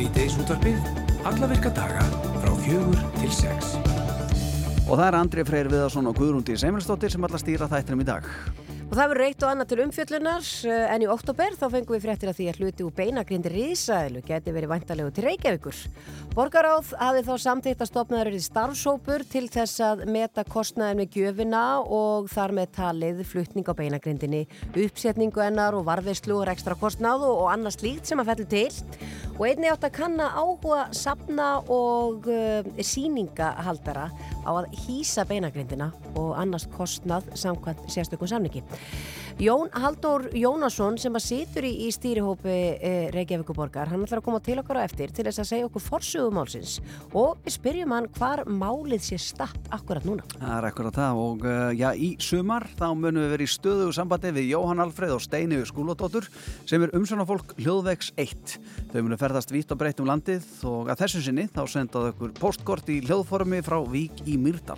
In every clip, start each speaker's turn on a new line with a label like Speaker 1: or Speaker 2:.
Speaker 1: Sýteis útvarpið, alla virka daga frá fjögur til sex.
Speaker 2: Og það er Andri Freyr Viðarsson og Guðrúndi Seimilsdóttir sem allar stýra þættinum í dag.
Speaker 3: Og það verður reitt og annað til umfjöllunar eh, en í oktober þá fengum við fréttir að því að hluti úr beinagrindi risaðilu geti verið vantalegu til Reykjavíkur. Borgaráð hafi þá samtíkt að stopnaður í starfsópur til þess að meta kostnaðin með gjöfina og þar með talið flutning á beinagrindinni, uppsetningu ennar og varveislu og ekstra kostnað og annað slíkt sem að fellu til. Og einni átt að kanna áhuga, sapna og uh, síningahaldara á að hýsa beinagrindina og annars kostnað samkvæmt sérstökum samningi. Jón Haldur Jónasson sem að situr í, í stýrihópi e, Reykjavíkuborgar, hann ætlar að koma til okkar á eftir til þess að segja okkur forsögumálsins og við spyrjum hann hvar málið sé statt akkurat núna.
Speaker 2: Það er akkurat það og uh, já, í sumar þá munum við verið í stöðu sambandi við Jóhann Alfreð og Steini Skúlóttóttur sem er umsönafólk Hljóðvegs 1. Þau munum ferðast vitt og breytt um landið og að þessu sinni þá sendaðu okkur postkort í hljóðformi frá Vík í Myrdal.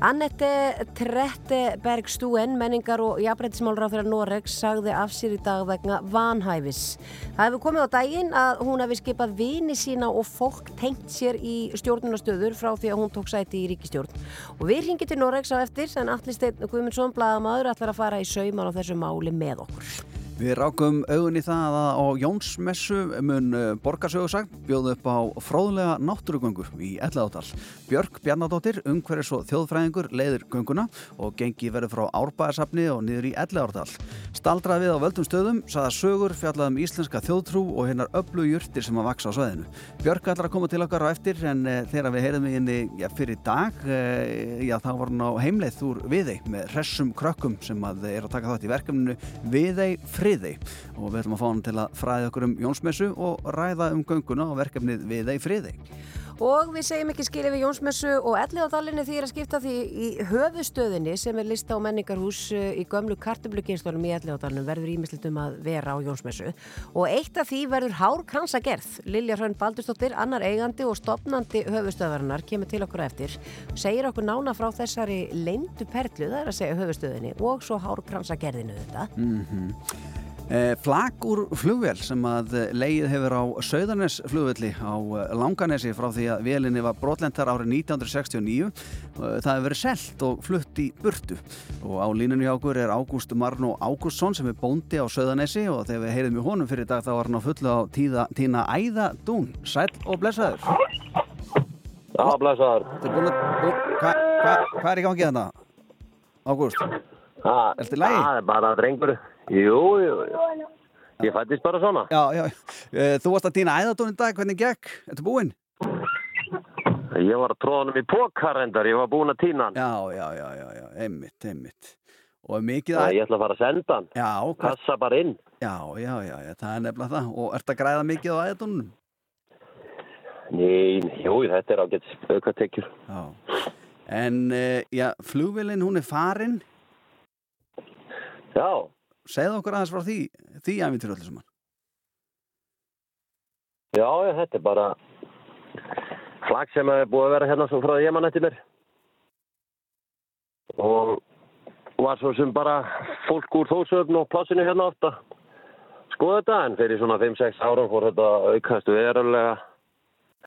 Speaker 3: Annette Tretteberg Stúen, menningar og jafnbreytismálur á fyrir Noregs, sagði af sér í dag vegna vanhæfis. Það hefur komið á daginn að hún hefði skipað vini sína og fólk tengt sér í stjórnunastöður frá því að hún tók sæti í ríkistjórn. Og við ringið til Noregs á eftir, en allir stein Guðmundsson, blaðamadur, ætlar að fara í sauman á þessu máli með okkur.
Speaker 2: Við rákum augun í það að á Jónsmessu mun eh, borgarsögursagt bjóðu upp á fróðlega náttúrugöngur í Elladóttal. Björk Bjarnadóttir, umhverjus og þjóðfræðingur leiðir gönguna og gengi verður frá Árbæðarsafni og niður í Elladóttal. Staldraði við á völdum stöðum, saða sögur, fjallaðum íslenska þjóðtrú og hinnar öllu júrtir sem að vaksa á sveðinu. Björk ætlar að koma til okkar á eftir en e, þegar við heyrðum við henni ja, fyrir dag, e, já þá var hún á heimleið úr Viðei með friði og við ætlum að fá hann til að fræða okkur um Jónsmessu og ræða um gönguna og verkefnið Viðei friði.
Speaker 3: Og við segjum ekki skilja við Jónsmessu og Elliðáðalinni því er að skipta því í höfustöðinni sem er lista á menningarhús eh, í gömlu kartubluginstólum í Elliðáðalinu verður ímislit um að vera á Jónsmessu. Og eitt af því verður Hár Kransagerð. Lilja Hrönn Baldurstóttir, annar eigandi og stopnandi höfustöðarinnar kemur til okkur eftir. Segir okkur nána frá þessari leindu perlu, það er að segja höfustöðinni og svo Hár Kransagerðinu þetta.
Speaker 2: Mm -hmm. Eh, Flag úr flugvél sem að leið hefur á Söðarnes flugvelli á eh, Langanesi frá því að vélinni var brotlendar árið 1969. Eh, það hefur verið selt og flutt í burtu og á línunni hjá okkur er Ágúst Marno Ágústsson sem er bóndi á Söðarnesi og þegar við heyrðum í honum fyrir dag þá var hann á fullu á tíða, tína Æða Dún. Sæl og blessaður.
Speaker 4: Já, blessaður.
Speaker 2: Hvað hva, hva er í gangi þannig? Ágúst?
Speaker 4: Það er bara drengur. Jú, jú, jú. Ég fættist bara svona.
Speaker 2: Já, já. Eh, þú varst að týna æðatón í dag, hvernig gekk? Ertu búinn?
Speaker 4: Ég var að tróða hann um í pókarrendar, ég var búinn að týna hann.
Speaker 2: Já, já, já, já, já, einmitt, einmitt. Og mikið að...
Speaker 4: Ég ætla að fara að senda hann.
Speaker 2: Já,
Speaker 4: hvað? Kassa bara inn.
Speaker 2: Já, já, já, já, það er nefnilega það. Og ert að græða mikið á æðatónunum?
Speaker 4: Nei, jú, þetta er ágætt aukatekjur.
Speaker 2: Já. En, uh, já, flugvelin, hún er farin.
Speaker 4: Já.
Speaker 2: Segð okkur aðeins frá því, því æfintir öllu saman.
Speaker 4: Já, já, þetta er bara flag sem er búið að vera hérna svo frá ég mann eftir mér. Og var svo sem bara fólk úr þósöfn og plassinu hérna ofta skoða þetta en fyrir svona 5-6 ára fór þetta aukast verulega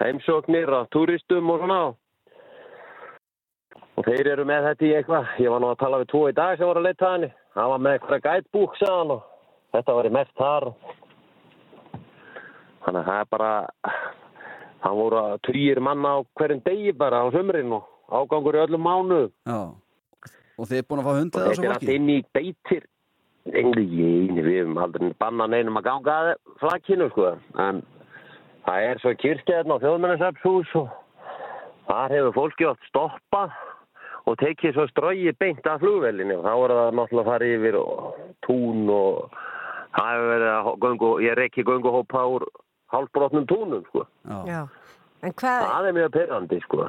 Speaker 4: heimsóknir af turistum og svona og þeir eru með þetta í eitthvað ég var nú að tala við tvo í dag sem voru að leita henni hann var með eitthvað gætbúk sagðan og þetta var í mest þar. Þannig að það er bara hann voru að trýjir manna á hverjum degi bara á sömurinn og ágangur í öllum mánu
Speaker 2: Já, og þið er búin að fá hundið
Speaker 4: þessu fólki? Þetta er allt inn í beitir. Engli ég, við hefum aldrei bannan einum að ganga að flakkinu sko. En það er svo kirkjaðin á þjóðmennarsapshús og þar hefur fólki átt stoppað og tekið svo ströyið beint af flugvelinni og þá er það náttúrulega að fara yfir og tún og það hefur verið að göngu, ég er ekki gönguhópa úr hálfbrotnum túnum sko.
Speaker 3: Já. En hvað...
Speaker 4: Það er mjög perrandi sko.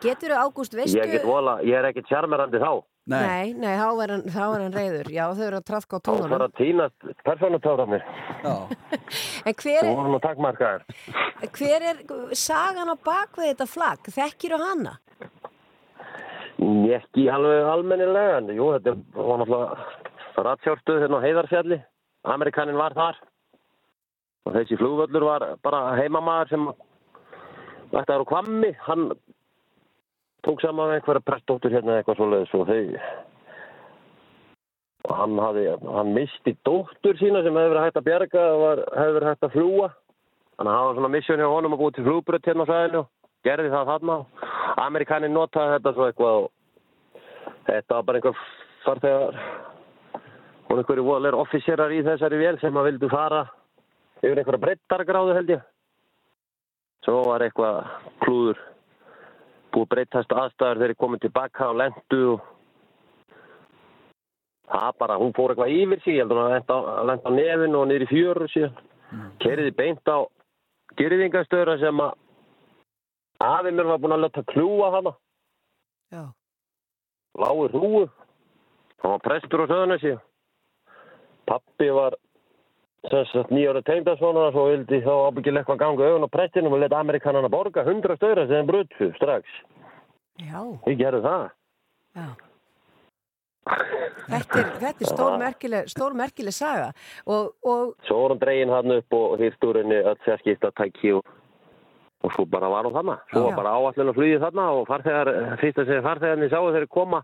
Speaker 3: Getur þú Ágúst, veistu...
Speaker 4: Ég, vola, ég er ekki tjarmerandi þá.
Speaker 3: Nei, nei, nei þá, er hann, þá er hann reyður. Já, þau eru að trafka á túnunum.
Speaker 4: Þá er það að týnast persónutáðanir.
Speaker 3: en hver er...
Speaker 4: Voru.
Speaker 3: Hver er sagan á bakvið þetta flagg? Þekkir þú hana?
Speaker 4: Ekki alveg almennilega, en jú, þetta var náttúrulega ratsjórstuð hérna á heiðarsfjalli. Amerikanin var þar. Og þessi flugvöllur var bara heimamaður sem þetta er á kvammi, hann tók saman einhverja prestdóttur hérna eitthvað svoleiðis og þau og hann hafði, hann misti dóttur sína sem hefur verið hægt að bjarga og var, hefur verið hægt að fljúa þannig að það var svona missjón hjá honum að búið til flugbröð hérna á sæðinu og gerði það þarna. Amerikanin notaði þetta svo eitthvað og þetta var bara einhver farþegar. Og einhverju voðleir officerar í þessari vél sem að vildu fara yfir einhverja breyttargráðu held ég. Svo var eitthvað klúður búið breytast aðstæður þegar ég komið tilbaka og lendu og það bara, hún fór eitthvað yfir sig, ég held að hún lenda á nefn og niður í fjöru síðan. Mm. kerið beint á gerðingastöðra sem að aðeins mér var búin að leta kljúa hana.
Speaker 3: Já.
Speaker 4: lágur hrúu hann var prestur á söðunessi pappi var nýjára tegndagsvona og svo vildi þá ábyggilega eitthvað ganga auðun á prestinum og leta amerikanana borga hundra stöðra sem brutfu strax.
Speaker 3: Já.
Speaker 4: við gerum það.
Speaker 3: Já. Þetta er, þetta er stórmerkileg, stórmerkileg saga og, og...
Speaker 4: Svo vorum dregin hann upp og hýrstúrinni öll sérskipta tæki og, og svo bara var hún þarna. Svo var bara áallin að flýði þarna og farþegar, fyrst að segja farþegarnir sáu þeirri koma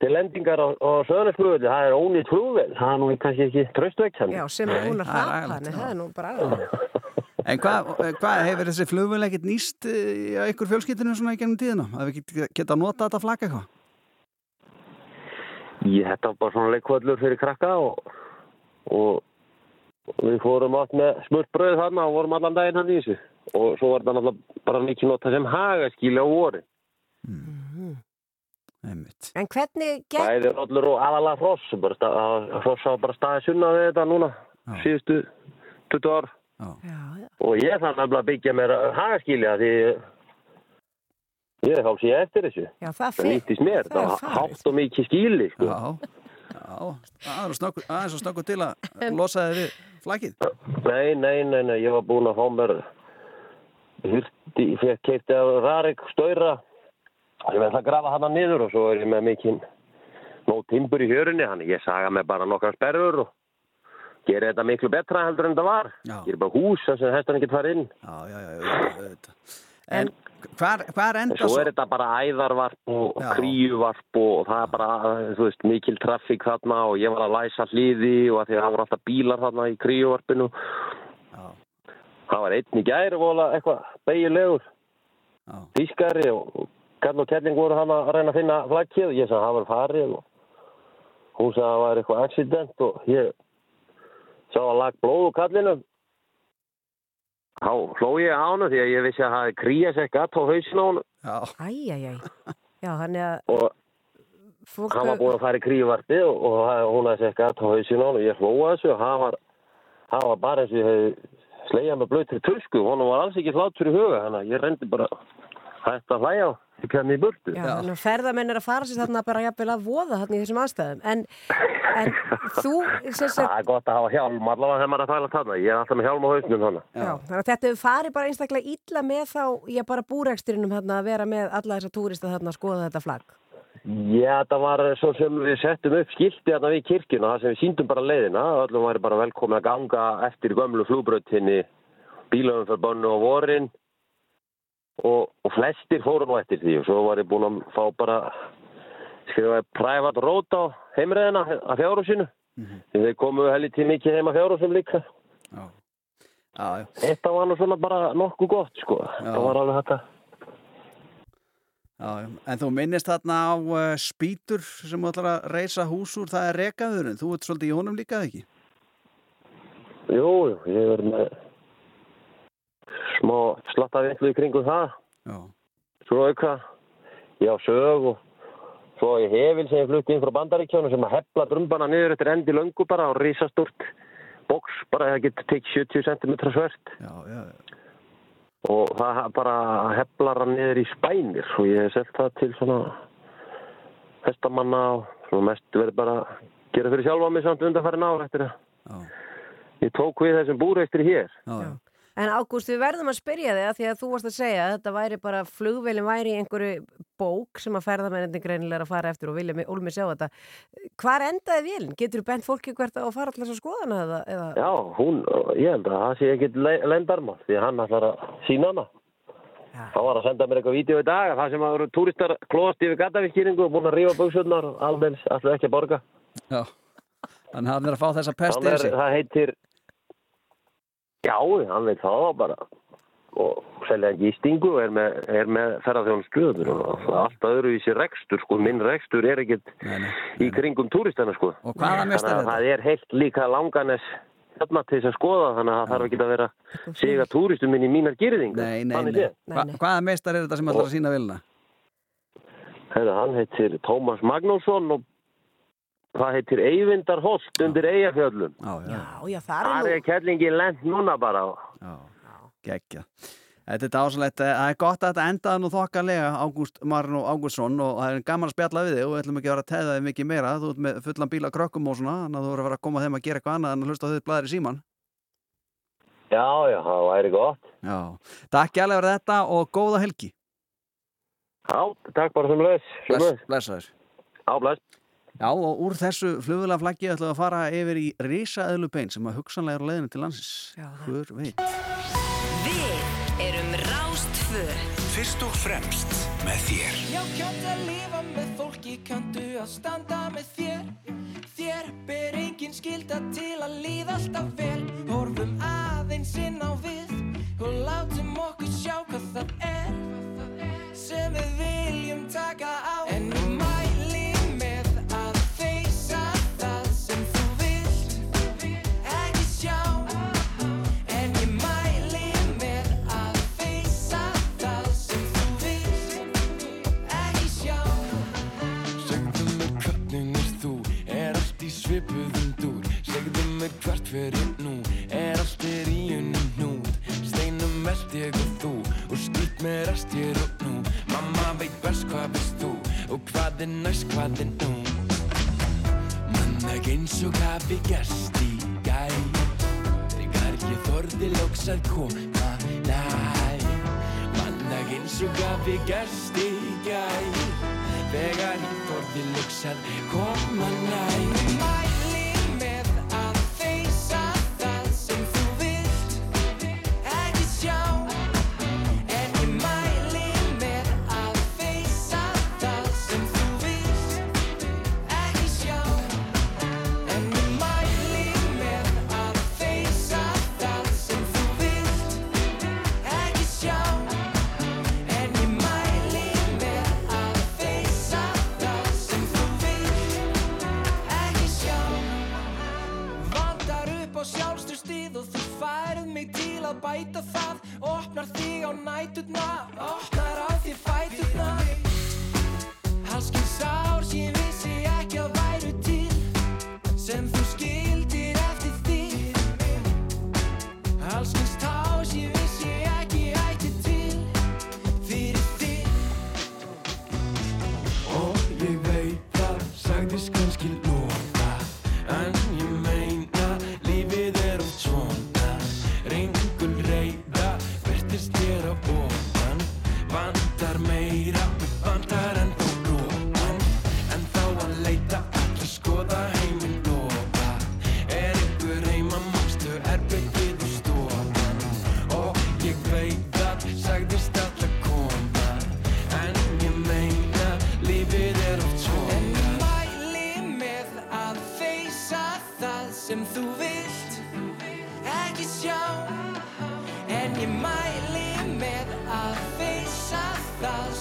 Speaker 4: til lendingar á, á söðanesflugveldi. Það er ónýtt flugvel, það er nú kannski ekki tröstveikt
Speaker 3: Já, sem er hún að hrapa hann, það er nú bara aðeins.
Speaker 2: En hvað hva, hefur þessi flugvel ekkert nýst á ykkur fjölskyttinu svona í gennum tíðina? Að við geta að nota þetta flagga eitthvað?
Speaker 4: Ég var bara svona leikvöllur fyrir krakka og, og, og við fórum átt með smurt bröð þarna og vorum allan daginn hann í þessu og svo var þetta náttúrulega bara mikið nota sem hagaskíli á voru.
Speaker 2: Mm.
Speaker 3: En hvernig
Speaker 4: gekk... Það er allur og aðalega hross, hross hafa bara staðið sunna við þetta núna já. síðustu 20 ár
Speaker 3: já. Já,
Speaker 4: og ég þannig að byggja mér hagaskíli að því Ég hálf síðan eftir þessu.
Speaker 3: Já, það,
Speaker 4: það nýttist mér. Það, það hátt og mikið skíli. Sko.
Speaker 2: Já, já. aðeins og snakku til að losa þið við flagið.
Speaker 4: Nei, nei, nei, nei, ég var búin að fá mér hurti, ég fekk keipti af Rarik stöyra. Ég veist að grafa hana niður og svo er ég með mikinn nóg timbur í hjörunni. Þannig ég saga mig bara nokkar sperrur og gera þetta miklu betra heldur en það var. Er bara hús þess að hestan ekki fara inn.
Speaker 2: Já, já, já, auðvitað. En hvar, hvar enda
Speaker 4: svo? Svo er þetta bara æðarvarp og Já. kríuvarp og það er bara, þú veist, mikil trafík þarna og ég var að læsa hliði og því að það voru alltaf bílar þarna í kríuvarpinu. Já. Það var einn í gæri vola eitthvað beigjulegur, tískari og Karl og Kelling voru hann að reyna að finna flaggið. Og ég sagði að það var farið og hún sagði að það var eitthvað accident og ég sá að lag blóðu Kallinum. Há hló ég á hann því að ég vissi að það hefði kríast eitthvað á hausinu á hann.
Speaker 3: Æjæjæj. Já, hann er að...
Speaker 4: Og fólk... hann var búin að fara í krívarti og, og hún hefði eitthvað á hausinu á hann og ég hlóði þessu og hann var, hann var bara eins og ég hefði slegið með blöytri tursku og hann var alls ekki hlátur í huga. Þannig að ég reyndi bara hægt að hlæja á kemni í burtu.
Speaker 3: Já, þannig að ferðamenn er að fara sér þarna bara jafnvel að voða þarna í þessum aðstæðum. En, en þú... Sagt...
Speaker 4: Það er gott að hafa hjálm allavega þegar maður er að fæla þarna. Ég er alltaf með hjálm á hausnum þarna.
Speaker 3: Já, þannig að þetta fari bara einstaklega illa með þá, ég bara búræksturinnum þarna að vera með alla þessa túrista þarna að skoða þetta flagg.
Speaker 4: Já, það var svo sem við settum upp skilti þarna við kirkina, það sem við síndum bara leiðina. Öllum væri bara velkomið að ganga eftir gömlu flúbröttinni, bílöfum fyrir bönnu og vorin og, og flestir fóru nú eftir því og svo var ég búin að fá bara skrifaði prævat rót á heimræðina að fjárhúsinu mm -hmm. því þeir komu helið til mikið heima fjárhúsum líka
Speaker 2: já. Já, já.
Speaker 4: þetta var nú svona bara nokkuð gott sko það var alveg þetta
Speaker 2: En þú minnist þarna á uh, spýtur sem ætlar að reysa hús úr það er rekaðurinn, þú ert svolítið í honum líkað ekki?
Speaker 4: Jú, ég er með smá slattavillu í kringum það
Speaker 2: Já.
Speaker 4: svo auka ég á sög og svo ég hefil sem ég flutti inn frá bandaríkjónu sem að hefla drumbana niður eftir endi löngu bara og rísastúrt boks bara það getur tekið 70 cm svert
Speaker 2: já, já,
Speaker 4: og það bara heflar hann niður í spænir og ég hef sett það til svona hestamanna og mest verður bara gera fyrir sjálfa mig samt undanfæri nára eftir það ég tók við þessum búreistri hér.
Speaker 3: Já En Ágúst, við verðum að spyrja þig að því að þú varst að segja að þetta væri bara, flugvelin væri í einhverju bók sem að ferðamennin greinilega að fara eftir og vilja mig ólmi sjá þetta. Hvar endaði vélinn? Getur þú bent fólki hvert að fara alltaf að skoða hana? Eða, eða?
Speaker 4: Já, hún, ég held að það sé ekki lendarma því að hann ætlar að sína hana.
Speaker 3: Já.
Speaker 4: Það var að senda mér eitthvað vídeo í dag það sem að eru túristar klóðast yfir gatavíkýringu og búin að rífa buksurnar alveg alltaf ekki að borga.
Speaker 2: Já, þannig að hann er að fá þessa pest
Speaker 4: Hann
Speaker 2: yfir
Speaker 4: er,
Speaker 2: sig.
Speaker 4: það heitir, já, hann veit það bara og selja gístingu og er með, er með ferðarþjóðum skuður og allt öðru í sér rekstur sko, minn rekstur er ekkert
Speaker 2: Nei, nei,
Speaker 4: í kringum túristana sko.
Speaker 2: Og hvaða mestar er
Speaker 4: Þannig að það er heilt líka langanes hérna til þess að skoða þannig að það þarf ekki að vera siga túristum inn í mínar gyrðingar.
Speaker 2: Nei, nei, nei.
Speaker 3: Nei,
Speaker 2: Hva, hvaða meistar er þetta sem ætlar að sína vilna?
Speaker 4: Heyrðu, hann heitir Tómas Magnússon og það heitir Eyvindar Holt undir Eyjafjöllum.
Speaker 2: Já, já,
Speaker 3: Já, það
Speaker 4: Það
Speaker 3: er
Speaker 4: er kellingin lent núna bara.
Speaker 2: já, geggja. Þetta er dásalegt, það er gott að þetta endaði nú þokkalega Ágúst Marno Ágústsson og það er gaman að spjalla við þig og við ætlum ekki að vera að teða þig mikið meira þú ert með fullan bíla krökkum og svona þannig að þú verður að vera að koma þeim að gera eitthvað annað en að hlusta á þau blæðir í síman
Speaker 4: Já, já, það væri gott.
Speaker 2: Já, takk gælega fyrir þetta og góða helgi
Speaker 4: Já, takk bara sem leðis.
Speaker 2: Bless,
Speaker 4: bless.
Speaker 2: Já, og úr þessu flugvila flaggi ætlum við að fara yfir í risaðlubein sem að hugsanlega er á leiðinu til landsins.
Speaker 3: Já, það-
Speaker 2: Hver veit?
Speaker 5: Við erum Rástfö
Speaker 1: Fyrst og fremst með þér.
Speaker 6: Já, kanntu að lifa með fólki, kanntu að standa með þér. Þér ber engin skilda til að líða alltaf vel. Horfum aðeins inn á við og látum okkur sjá hvað það er Sem við viljum taka á. En ég fyrir nú, er allt er í unum hnút? Steinum velt ég og þú, og skýt með rest ég og nú Mamma veit best hvað veist þú, og hvað er næst hvað er nú? Mann ekki eins og hafi gerst í gæ Þegar ég þorði lóks að koma næ Mann ekki eins og hafi gerst í gæ Þegar ég þorði lóks að koma næ þig á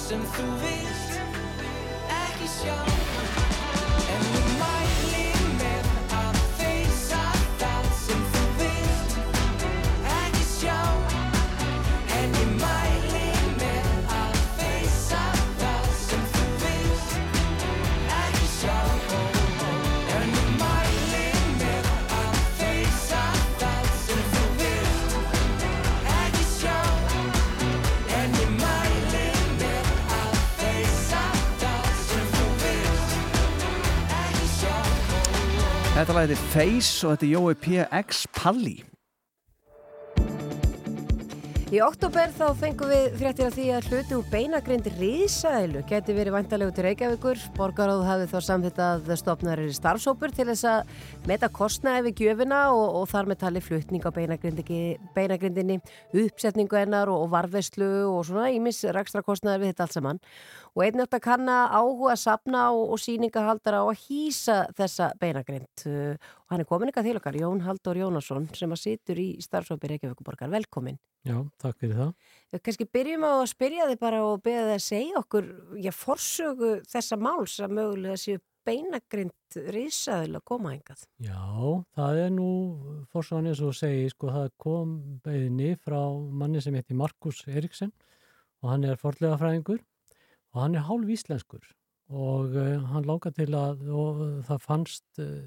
Speaker 6: sem þú vilt ekki sjá
Speaker 2: Þetta lag heitir Face og þetta er Jói P. X. Palli
Speaker 3: Í oktober þá fengum við fréttir af því að hluti úr beinagrind riðsælu geti verið vantalegu til Reykjavíkur. Borgaráð hafi þá samþitt að stopnaður er starfsópur til þess að meta kostnaði við gjöfina og, og þar með tali flutning á beinagrindinni, uppsetningu hennar og, og varfeslu og svona ímis rækstra kostnaði við þetta allt saman. Og einnögt að kanna áhuga, sapna og, og síningahaldara á að hýsa þessa beinagrind. Og hann er komin ykkar til okkar, Jón Haldur Jónasson, sem að situr í starfsópi Reykjavíkuborgar. Velkomin.
Speaker 7: Já, takk fyrir það.
Speaker 3: Kanski byrjum á að spyrja þið bara og beða þið að segja okkur, já, forsögu þessa máls að mögulega séu beinagrind risaðil að koma engað.
Speaker 7: Já, það er nú fórsögan eins og segi, sko, það kom beðinni frá manni sem heiti Markus Eriksen og hann er forlega fræðingur og hann er hálf íslenskur og uh, hann láka til að það fannst uh,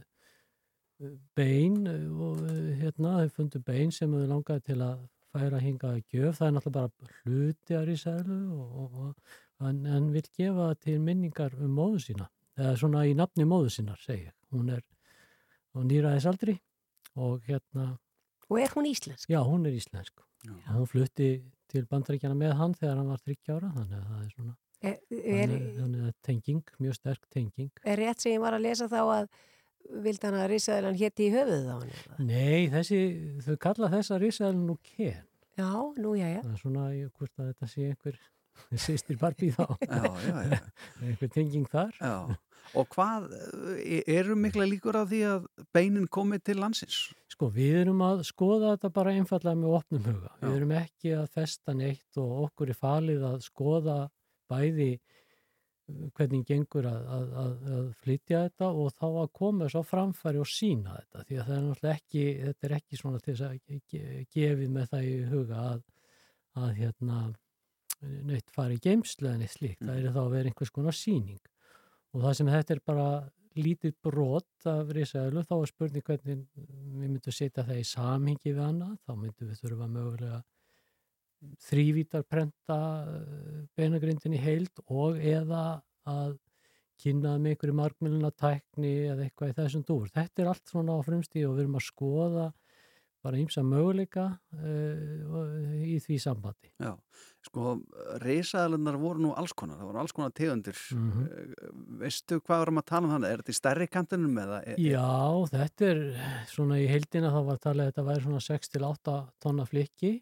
Speaker 7: bein og uh, hérna þau fundu bein sem þau langaði til að færa hinga að gjöf, það er náttúrulega bara hluti að rísælu og, og, en, en vil gefa til minningar um móðu sína, eða svona í nafni móðu sínar segja, hún er nýraðisaldri og hérna
Speaker 3: Og er hún íslensk?
Speaker 7: Já, hún er íslensk Já. hún flutti til bandaríkjana með hann þegar hann var 30 ára, þannig að það er svona
Speaker 3: Er, er,
Speaker 7: þannig að tenging, mjög sterk tenging
Speaker 3: er rétt sem ég var að lesa þá að vildi hann að risaðilan hétti í höfuðið á hann? eða?
Speaker 7: Nei, þessi, þau kalla þessa risaðilin nú ken
Speaker 3: Já, nú já, já.
Speaker 7: það er svona, ég, hvort að þetta sé einhver sýstir Barbie þá
Speaker 2: Já, já, já.
Speaker 7: einhver tenging þar
Speaker 2: Já, og hvað, e- eru mikla líkur á því að beinin komi til landsins?
Speaker 7: Sko, við erum að skoða þetta bara einfallega með opnum huga.
Speaker 2: Já.
Speaker 7: Við erum ekki að festa neitt og okkur er falið að skoða bæði uh, hvernig gengur að, að, að, að flytja þetta og þá að koma þess á framfæri og sína þetta. Því að það er náttúrulega ekki, þetta er ekki svona til þess að ge- gefið með það í huga að, að hérna neitt fari í geimslu eða neitt slíkt. Það er þá að vera einhvers konar síning og það sem þetta er bara lítið brot af risaðlu þá er spurning hvernig við myndum setja það í samhengi við annað, þá myndum við þurfa mögulega þrývítar prenta beinagrindin í heild og eða að kynna með einhverju margmjöluna tækni eða eitthvað í þessum dúr. Þetta er allt svona á frumstíð og við erum að skoða bara ímsa möguleika uh, í því sambandi.
Speaker 2: Já, sko, reysaðalunar voru nú alls konar, það voru alls konar tegundir.
Speaker 7: Mhm.
Speaker 2: Eh, Veistu hvað varum að tala um þannig? Er þetta í stærri kantinum eða? er-
Speaker 7: Já, þetta er svona í heildina þá var talið að þetta væri svona 6-8 tonna flikki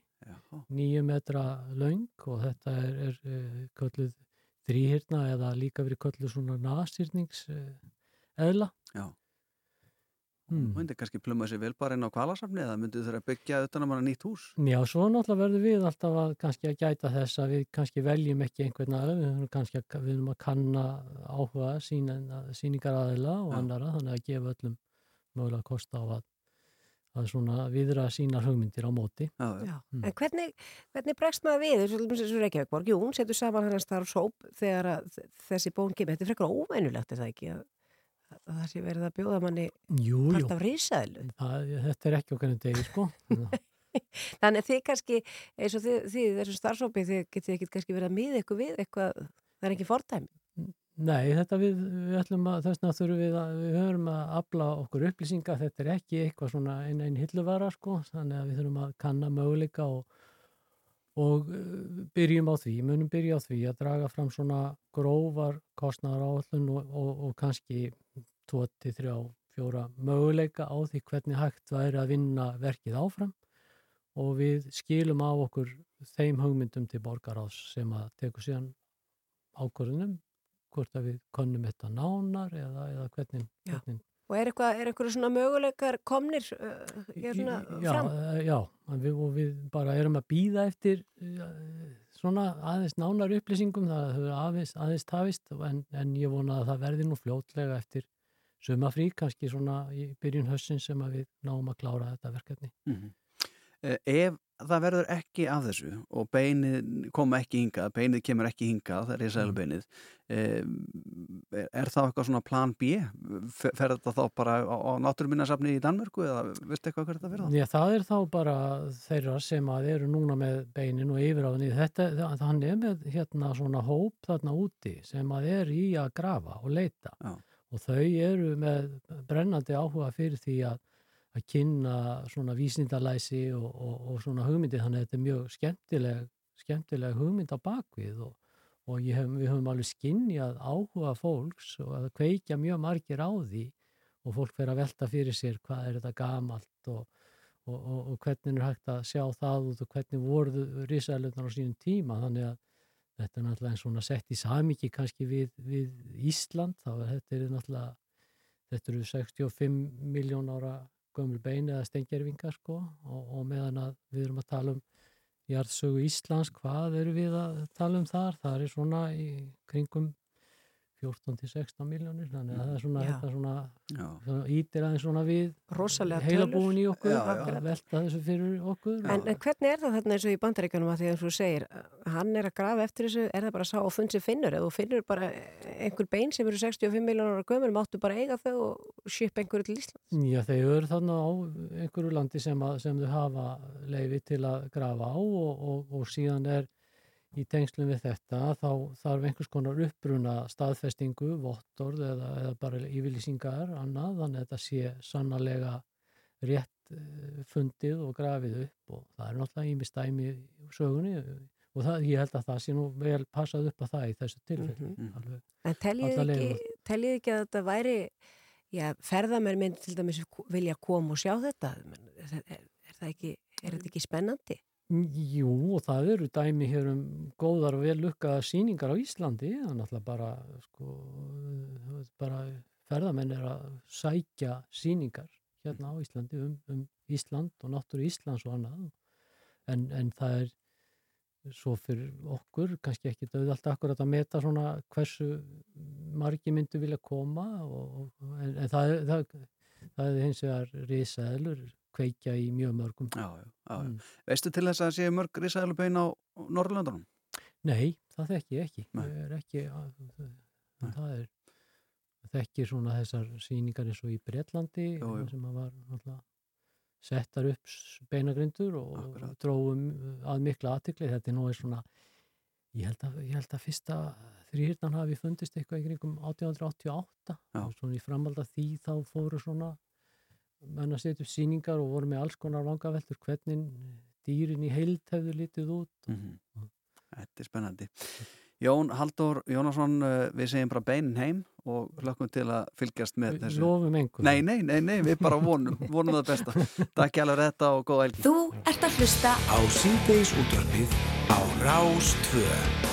Speaker 7: nýju metra löng og þetta er, er uh, kölluð þrýhyrna eða líka verið kölluð svona nasýrnings uh, eðla.
Speaker 2: já.
Speaker 7: Hmm.
Speaker 2: Myndi kannski pluma sér vel bara inn á kvalasafni eða myndi þeirra byggja utan að manna nýtt hús?
Speaker 7: Já, svo náttúrulega verður við alltaf að kannski að gæta þess að við kannski veljum ekki einhvern aðeins, við erum kannski að, við erum að kanna áhuga sín, síningar aðeila og
Speaker 2: Já.
Speaker 7: annara, þannig að gefa öllum mögulega kost á að, að svona viðra sínar hugmyndir á móti.
Speaker 2: Já.
Speaker 7: Mm.
Speaker 3: En hvernig, hvernig bregst maður við, og Reykjavíkborg, jú, hún setur saman hann starfsóp þegar að þessi bón kemur. Þetta er frekar óvænulegt, er það ekki, að, að það sé verið að bjóða manni
Speaker 7: Jú, jú,
Speaker 3: part af risaðilu.
Speaker 7: það, þetta er ekki okkar en degi, sko.
Speaker 3: Þannig að þið kannski, eins og þið, þið þessu starfsópi, þið getið ekki kannski verið að miða ykkur við eitthvað, það er ekki fordæmi.
Speaker 7: Nei, þetta við, við ætlum að þess vegna þurfum við að við höfum að afla okkur upplýsinga. Þetta er ekki eitthvað svona einn einn hilluvara sko, þannig að við þurfum að kanna möguleika og, og uh, byrjum á því, munum byrja á því að draga fram svona grófar kostnæðar áallun og, og, og kannski 2-3-4 möguleika á því hvernig hægt væri að vinna verkið áfram. Og við skilum á okkur þeim hugmyndum til borgaráðs sem að tekur síðan ákvörðunum hvort að við konnum þetta nánar eða, eða hvernig, hvernig
Speaker 3: Og er eitthvað, er eitthvað svona möguleikar komnir uh, já, svona
Speaker 7: já,
Speaker 3: fram?
Speaker 7: eh, já, við, og við bara erum að býða eftir uh, svona aðeins nánar upplýsingum það hefur aðeins, aðeins tafist en, en ég vona að það verði nú fljótlega eftir sumafrí, kannski svona í byrjun hössin sem að við náum að klára þetta verkefni.
Speaker 2: Mhm. Eh, Ef það verður ekki af þessu og beinið kom ekki hingað, beinið kemur ekki hingað, það er í sælubeinið, er, er það eitthvað svona plan B? Fer þetta þá bara á, á náttúruminnarsafni í Danmörku eða veistu eitthvað hver þetta verða?
Speaker 7: Já, það er þá bara þeirra sem að eru núna með beinin og yfiráðinni. Þetta, hann er með hérna svona hóp þarna úti sem að er í að grafa og leita.
Speaker 2: Já.
Speaker 7: Og þau eru með brennandi áhuga fyrir því að, að kynna svona vísindalæsi og, og, og svona hugmyndi þannig að þetta er mjög skemmtileg, skemmtileg hugmynd á bakvið og, og hef, við höfum alveg skinnjað áhuga fólks og að kveikja mjög margir á því og fólk fer að velta fyrir sér hvað er þetta gamalt og, og hvernig er hægt að sjá það út og hvernig voruðu risaðlunar á sínum tíma. Þannig að þetta er náttúrulega eins svona sett í samiki kannski við, við Ísland. Þá er þetta er náttúrulega þetta eru 65 miljón ára gömul bein eða stengjerfingar sko og, og meðan að við erum að tala um jarðsögu Íslands, hvað eru við að tala um þar? Það er svona í kringum 14-16 miljónir, þannig að það er svona, svona, svona ítir aðeins svona við heilabúin í okkur já, já. að velta þessu fyrir okkur.
Speaker 3: En, en hvernig er það þarna eins og í bandaríkanum að því að þú segir, hann er að grafa eftir þessu er það bara að sá og funn sem finnur? Eða þú finnur bara einhver bein sem eru 65 miljónar gömur, máttu bara eiga þau og skipa einhverju til Ísland
Speaker 7: Já, þau eru þarna á einhverju landi sem, að, sem þau hafa leiði til að grafa á og, og, og síðan er í tengslum við þetta þá þarf einhvers konar uppbruna staðfestingu, vottorð eða, eða bara yfirlýsingar annað þannig að þetta sé sannarlega rétt uh, fundið og grafið upp og það er náttúrulega ímistæmi í sögunni og það, ég held að það sé nú vel passað upp að það í þessu tilfelli. Mm -hmm.
Speaker 3: En teljið ekki, teljið ekki að þetta væri, já, ferðamenn minn til dæmis vilja koma og sjá þetta, er, er, er það ekki, er þetta ekki spennandi?
Speaker 7: Jú, og það eru dæmi hér um góðar og vel lukkaða síningar á Íslandi, það er náttúrulega bara, sko, bara ferðamenn er að sækja síningar hérna á Íslandi um, um Ísland og náttúru Íslands og annað, en, en það er svo fyrir okkur, kannski ekki döð alltaf akkurat að meta svona hversu margi myndu vilja koma, og, en, en það, það, það er hins vegar risaðlur, kveikja í mjög mörgum.
Speaker 2: Já, já, já. Mm. Veistu til þess að sé mörg risaðalupein á Norrlandunum?
Speaker 7: Nei, það þekk ég ekki. Er ekki, að, það er, það þekkir svona þessar síningar eins og í Breitlandi sem að var alltaf settar upp beinagrindur og Akkurat. dróðum að mikla aðtikli. Þetta er nú eins svona, ég held að, ég held að fyrsta þrýhirtan hafi fundist eitthvað í kringum 1888 og svona í framvalda því þá fóru svona menn að setja upp síningar og voru með alls konar vangaveltur hvernig dýrin í heild hefur litið út mm -hmm.
Speaker 2: Þetta er spennandi. Jón Haldur Jónasson eh, við segjum bara beinin heim og hlökkum til að fylgjast með
Speaker 7: við þessu. Lofum einhvern
Speaker 2: nei, nei, nei, nei, við bara vonum, vonum það besta. Takk hjá þetta og góða elgi
Speaker 5: Þú ert að hlusta
Speaker 1: á síðdeis útvarfið á Rástvöð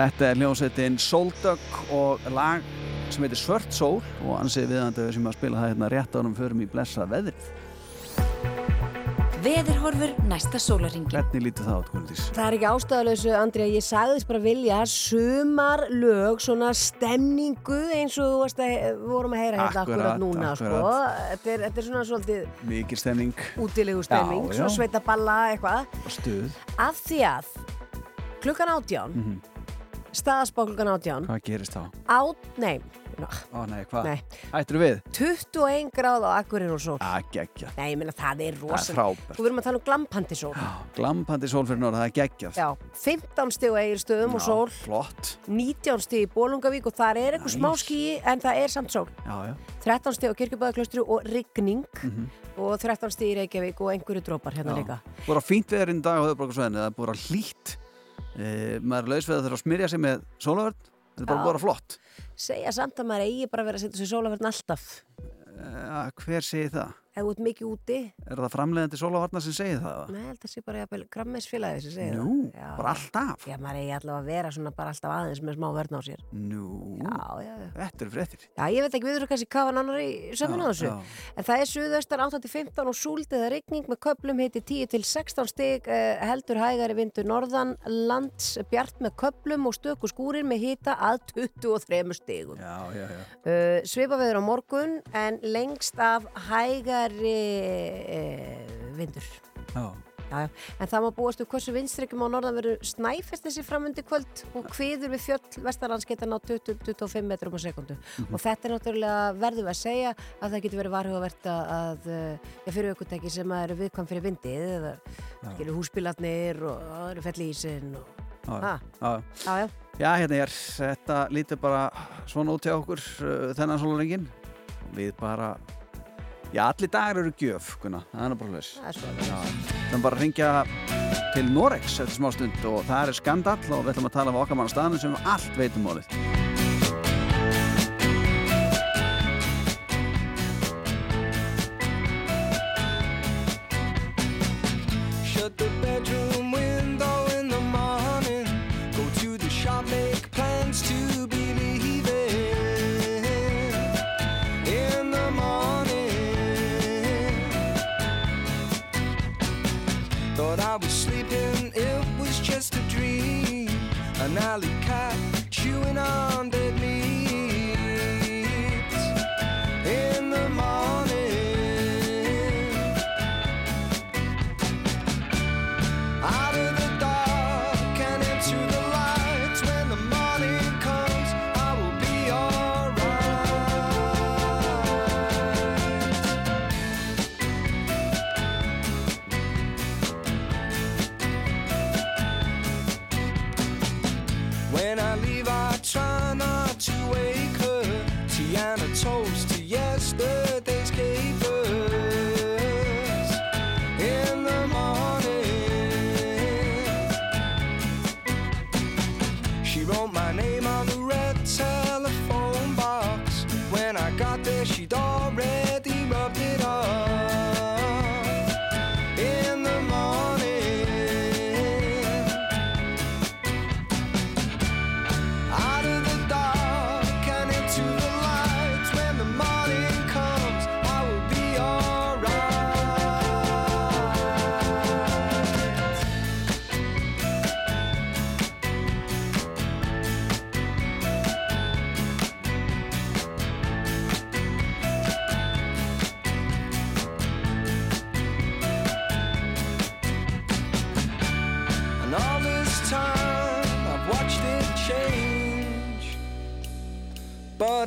Speaker 6: Þetta er
Speaker 2: hljómsveitin Soldug og lag sem heitir Svört Sól og ansið viðandi sem að spila það hérna rétt ánum förum í blessa veðrið.
Speaker 5: Veðurhorfur næsta sólaringin.
Speaker 2: Hvernig lítið það át, Guðlís?
Speaker 3: Það er ekki ástæðalösu, Andri, að ég sagðist bara vilja sumar lög, svona stemningu eins og þú varst að, við vorum að heyra hérna
Speaker 2: Akkurat,
Speaker 3: akkurat núna, sko.
Speaker 2: akkurat.
Speaker 3: Þetta er, þetta er svona svolítið
Speaker 2: Mikið stemning,
Speaker 3: útilegu stemming,
Speaker 2: Já, já.
Speaker 3: svona sveitaballa eitthvað.
Speaker 2: stuð.
Speaker 3: Af því að klukkan átján, mm
Speaker 2: Mhm.
Speaker 3: Staðaspá klukkan átján,
Speaker 2: Hvað gerist þá?
Speaker 3: át, nei,
Speaker 2: Ó nei, hvað?
Speaker 3: nei,
Speaker 2: Hættur við?
Speaker 3: 21 gráð á akkurir og sól.
Speaker 2: Að gegja.
Speaker 3: Nei, ég meina það er
Speaker 2: Það er
Speaker 3: rosalega.
Speaker 2: frábært.
Speaker 3: Þú verðum að tala um glampandi sól.
Speaker 2: Glampandi sól fyrir norða, það er geggjað.
Speaker 3: Já, 15 stig á eigirstöðum og sól,
Speaker 2: Flott.
Speaker 3: 19 stig í Bólungavík og þar er eitthvað smá skýi en það er samt sól.
Speaker 2: Já, já.
Speaker 3: 13 stig á Kirkjubæðaklaustru og rigning
Speaker 2: Mhm.
Speaker 3: og 13 stig í Reykjavík og einhverju drópar hérna
Speaker 2: Já.
Speaker 3: líka.
Speaker 2: Að höfðborgarsvæðinu, það er að. E, maður er lausveð þarf að smyrja sig með sólavörn. Þetta er bara að flott.
Speaker 3: Segja samt að maður eigi bara að vera að setja sér sólaverðin alltaf.
Speaker 2: E, hver segir það?
Speaker 3: Ef þú ert mikið úti,
Speaker 2: Er það framleiðandi sólavarnar sem segir það?
Speaker 3: nei, að sé bara jafnvel grammeisfélagi sem segir
Speaker 2: Nú,
Speaker 3: það. Já.
Speaker 2: bara alltaf?
Speaker 3: Já, maður eigi allavega að vera svona bara alltaf aðeins með smá verðn á sér.
Speaker 2: Nú,
Speaker 3: Já, já,
Speaker 2: þetta eru fréttir.
Speaker 3: Já, ég veit ekki, við þurfum kannski kafa nánar í sömmin á þessu. En það er suðaustan 8-15 og súld eða rigning með köplum hiti 10-16 stig, eh, heldur hægari vindur norðan, lands bjart með köplum og stöku skúrir með hita að 23 stigum. Á hægari uh, vindur.
Speaker 2: Já,
Speaker 3: Já. En það má búast við hversu vinstrykkjum á norðan verður snæfest þessi framundi kvöld og kviður við fjöll vestarlands geta ná 20-25 metrum á sekundu. Og þetta er náttúrulega verður við að segja að það getur verið varhugavert að, að eh, ja, fyrir aukutæki sem eru viðkvæm fyrir vindið eða skilur húsbílarnir og það eru fell í ísinn og...
Speaker 2: já, já.
Speaker 3: Já,
Speaker 2: hérna er, þetta lítur bara svona út hjá okkur uh, þennan sólarengin. Við bara, já, allir dagar eru gjöf, Gunnar, það er bara hlust.
Speaker 3: Það er svo.
Speaker 2: Já, við ætlum bara að ringja til Norex eftir smá stund og það er skandall og við ætlum að tala um okkar mann staðnum sem allt veitum málið.
Speaker 6: Dream. An alley cat chewing on dead leaves.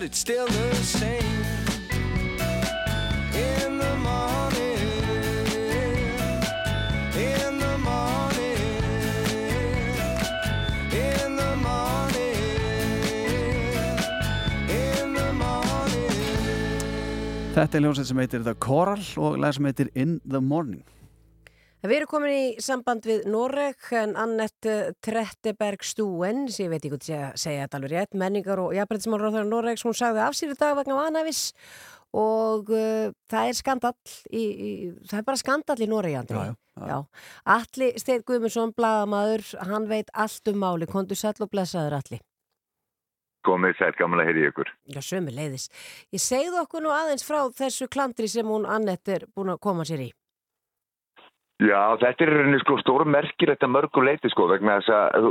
Speaker 6: But it's still the same. In the morning, in the morning, in the morning, in the morning.
Speaker 2: Þetta er hljómsveit sem heitir The Coral og lag sem heitir In the Morning.
Speaker 3: Við erum komin í samband við Noreg en Annette Tretteberg Stúen, sem ég veit ekki hvað segja, segja þetta alveg rétt, menningar og jafnbrytismálur á þeirra Noregs, hún sagði af sér í dag vegna vanafis og uh, það er skandall, í, í, það er bara skandall í Noregi, Andri.
Speaker 2: Já, já, já.
Speaker 3: Alli Steinn Guðmundsson, blagamæður, hann veit allt um máli, kontu sæll og blessaður Alli.
Speaker 8: Komið sæl, gaman að heyri ykkur.
Speaker 3: Já, sömu leiðis. Ég segðu okkur nú aðeins frá þessu klandri sem hún Annette er búin að koma sér í.
Speaker 8: Já, þetta er rauninni sko stóru merkir þetta mörgu leiti sko vegna þess að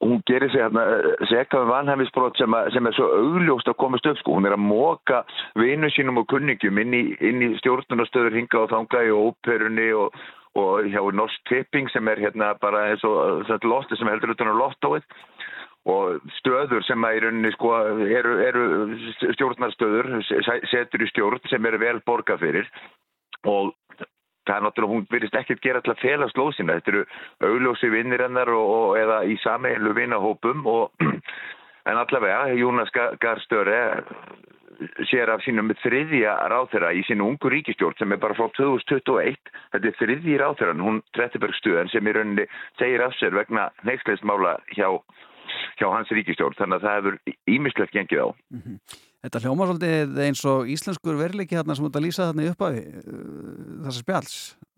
Speaker 8: hún gerir sig hérna sekaðum vanhæmisbrot sem, sem er svo augljóst að komast upp sko. Hún er að móka vinu sínum og kunningjum inn í, í stjórnunastöður hinga og þanga í óperunni og, og hjá Norsk Tipping sem er hérna bara eins og þetta lotti sem heldur utan á lottóið og stöður sem í rauninni sko eru, eru stjórnarstöður, se- setur í stjórn sem eru vel borgað fyrir og það er náttúrulega, hún virðist ekkert gera til að fela slóðsina, þetta eru augljósi vinnir hennar og, og eða í sameilu vinnahópum og en allavega, Jónas Garstöre sér af sínum þriðja ráþera í sínu ungu ríkistjórn sem er bara frá 2021 þetta er þriðji ráþeran, hún Tretteberg Stuðan sem í rauninni segir af sér vegna neiksleismála hjá, hjá hans ríkistjórn, þannig að það hefur ímislegt gengið á.
Speaker 2: Þetta hljóma svolítið eins og íslenskur verleiki þarna sem út að lýsa þarna í upphafi þessar spjalls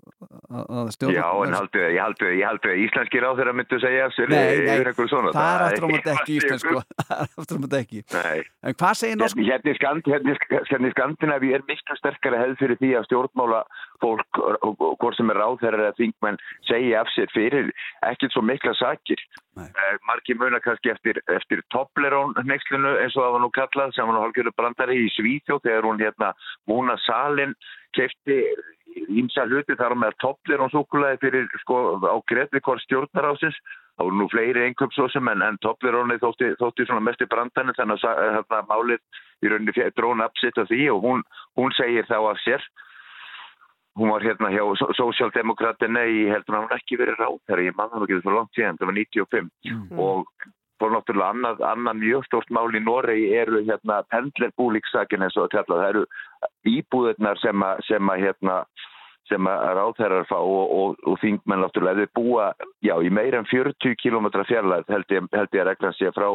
Speaker 2: að- stjórna-
Speaker 8: Já, en haldu, ég haldu, ég haldu íslenski ráþera myndu segja
Speaker 2: Nei, nei, það er aftur á móti ekki íslensku það er aftur á móti ekki. En hvað segir norsk
Speaker 8: Hérna, hérna, í Skand, hérna, í- hérna í Skandinavi er miklu sterkari hefð fyrir því að stjórnmála fólk, hvort sem er ráðherrar eða þingmenn, segja af sér fyrir ekkert svo mikla sakir. Eh, margir muna kannski eftir, eftir Toblerón nexlinu eins og það var nú kallað sem var nú hálfgjörðu brandari í Svíþjóð þegar hún hérna Múna Salin kefti ímsa hluti þar með Toblerón súkulaði fyrir sko á hvort stjórnarásins það voru nú fleiri einköpsósum en, en Tobleróni þótti, þótti svona mest í brandarinn þannig að hérna, málið í rauninni fe- drón uppsitt af því og hún, hún segir þá af sér. Hún var hérna hjá Sósjaldemokratinni í heldur að hún ekki verið ráð þegar ég mann nú ekki fyrir langt síðan, það var 95 og fór náttúrulega annað, annað mjög stórt mál í Noregi eru hérna pendlerbúlíksakin eins og að það eru íbúðirnar sem að, sem að hérna sem að ráðherrar fá og, og, og þingmenn náttúrulega. Þau búa já, í meira en 40 km fjarlæð held ég, held ég að reglan sé frá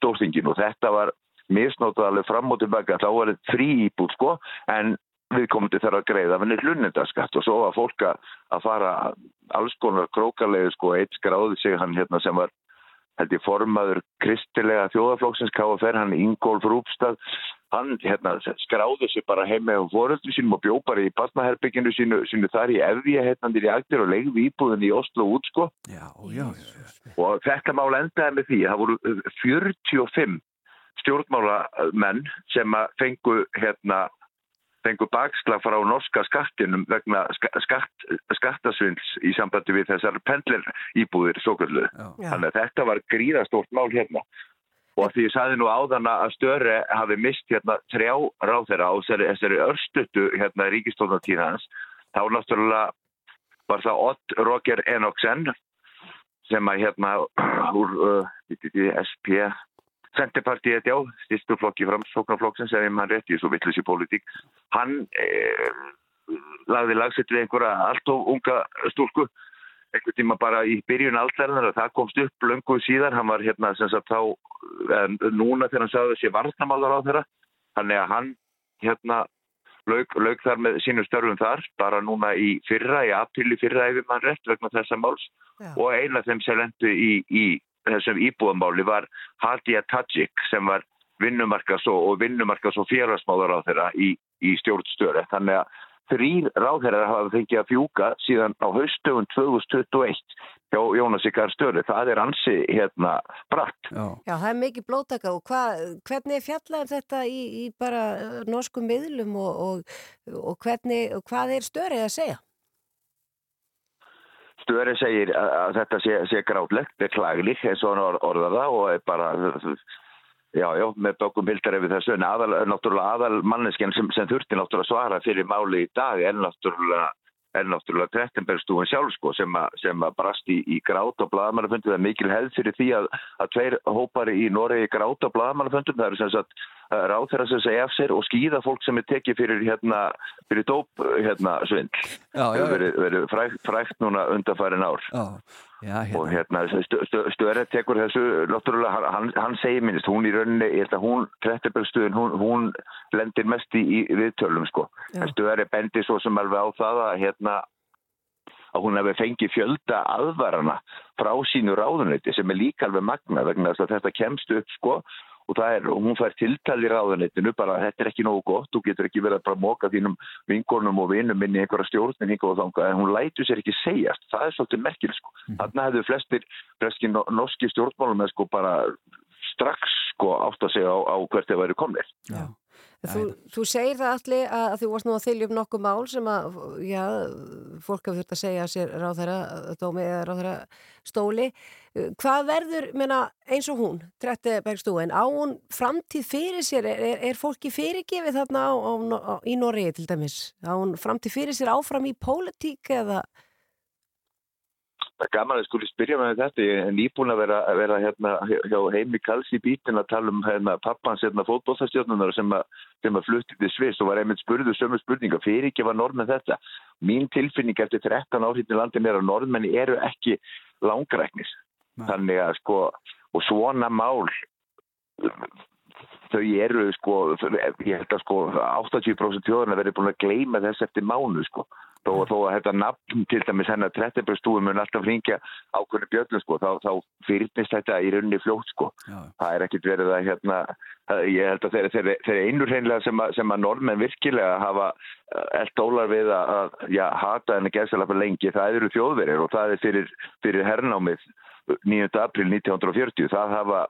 Speaker 8: stórþinginu. Og þetta var misnótað alveg fram og tilbaka. Þá var þetta frí íbúð sko en viðkomandi þarf að greiða af henni hlunnindaskatt og svo var fólk að að fara alls konar krókalegu sko eitt skráði sig hann hérna sem var held ég formaður kristilega þjóðaflokksins KFR, hann Ingólf Rúbstad hann hérna skráði sig bara heim með fóröldri sínum og bjó bara í barnaherbygginu sínu, sínu þar í efði hérna í aktir og legði íbúðin í Oslo út sko
Speaker 2: Já, já, já.
Speaker 8: og þetta mál endaði með því að það voru uh, 45 stjórnmálamenn sem fengu hérna fengu bakslag frá norska skattinum vegna ska- skatt, skattasvindls í sambandi við þessar pendler íbúðir svo.
Speaker 2: Já.
Speaker 8: Þannig að þetta var gríðastórt mál hérna. Og því ég saði nú áðan að Störi hafi mist hérna þrjá ráþeira á þessari, þessari örstuttu hérna ríkistóðnatíð hans, þá náttúrulega var það Ott Roger Enoksen sem að hérna úr uh, SP Centerpartiet, já, stýrstur flokki framsóknarflokksins ef mann rétt í svo vittlis í pólitík. Hann eh, lagði lagsett við einhverja allt og unga stúlku einhver tíma bara í byrjun aldæðanar og það komst upp löngu síðan. Hann var hérna sem sagt þá, en, núna þegar hann sagði þessi varnamálar á þeirra. Þannig að hann hérna lauk, lauk þar með sínum störfum þar, bara núna í fyrra, í apríli fyrra ef mann rétt vegna þessa máls
Speaker 3: Já.
Speaker 8: og eina þeim sem lendu í, í þessum íbúðamáli var Hadia Tajik sem var vinnumarkas og, og vinnumarkas og félagsmáðar á þeirra í, í stjórnstöru. Þannig að þrýr ráðherrar hafa fengið að fjúka síðan á haustöfun 2021 hjá Jónas Ikar störu. Það er ansi hérna bratt.
Speaker 2: Já.
Speaker 3: Já, það er mikið blótaka og hva, hvernig er fjallaðum þetta í, í bara uh, norskum miðlum og, og, og, hvernig, og hvað er störið að segja?
Speaker 8: Störi segir að, þetta sé, sé grátlegt, beklaglig eins og hann or- orðar það og er bara Já, já, með bókum hildar yfir þessu. En aðal, náttúrulega aðal manneskjan sem, sem þurfti náttúrulega svara fyrir máli í dag er náttúrulega er náttúrulega Trettenbergstúin sjálf sko, sem, a, sem að brast í, í grát og blagamannafundum. Það er mikil hefð fyrir því að, að tveir hópari í Noregi grát og blagamannafundum. Það eru sem sagt ráð þeirra sem segja af sér og skýða fólk sem er tekið fyrir, hérna, fyrir dóp hérna, svindl. Það verið, frækt núna undanfærin ár.
Speaker 2: Já, já, hérna.
Speaker 8: Og hérna, stöðrætt tekur þessu, náttúrulega, hann, hann segir minnist, hún í rauninni, hún, Trettebergstöðin, hún, hún lendir mest í, í viðtölum, sko. Stöðrætt bendir svo sem alveg á það að, hérna, að hún hefði fengið fjölda aðvarana frá sínu ráðuniti sem er líka alveg magna vegna þess að þetta kemst upp, sko, og er, og hún fær tiltal í ráðanettinu bara þetta er ekki nógu gott, þú getur ekki verið að bara móka þínum vinkornum og vinum inn í einhverja þanga, en hún lætu sér ekki segjast, það er svolítið merkil sko mm. þarna hefðu flestir, flestir norski stjórnmálum sko bara strax sko átt að segja á, á hvert þeir væri komnir.
Speaker 3: Já. Þú, þú segir það allir að, að þú varst nú að þylja upp nokkuð mál sem að, já, fólk hafði þurft að segja sér ráðherra, dómi eða ráðherra stóli. Hvað verður, menna, eins og hún, Trette Bergstúin, á hún framtíð fyrir sér? Er, er, er fólki fyrirgefið þarna á, á, á, í Noregi til dæmis? Á hún framtíð fyrir sér áfram í pólitík eða...
Speaker 8: Það er gaman að skuli spyrja með þetta. Ég er nýbúin að vera, að vera hérna, hjá heimi Kalsi bítin að tala um hérna, pappans hérna, fótbólstastjórnunar sem að, að flutti til Sviss og var einmitt spurðu sömu spurninga. Fyrir ekki var norðmenn þetta. Mín tilfinning eftir 13 áhrifin í landin er að norðmenni eru ekki langræknis. Þannig að sko, og svona mál þau eru sko, ég held að sko 80% tjóðan að verði búin að gleima þess eftir mánu sko þó, þó að þetta nafn til dæmis hennar 30% mun alltaf ringja ákveðinu björnum sko, þá, þá fyrirnist þetta í rauninni fljótt sko, Já. það er ekkit verið að hérna, ég held að þeir, þeir, þeir einur hreinlega sem sem að normenn virkilega hafa allt ólar við að, að já, hata henni gerðsala fyrir lengi, það eru þjóðverðir og það er fyrir, fyrir herrnámið 9. april 1940, það hafa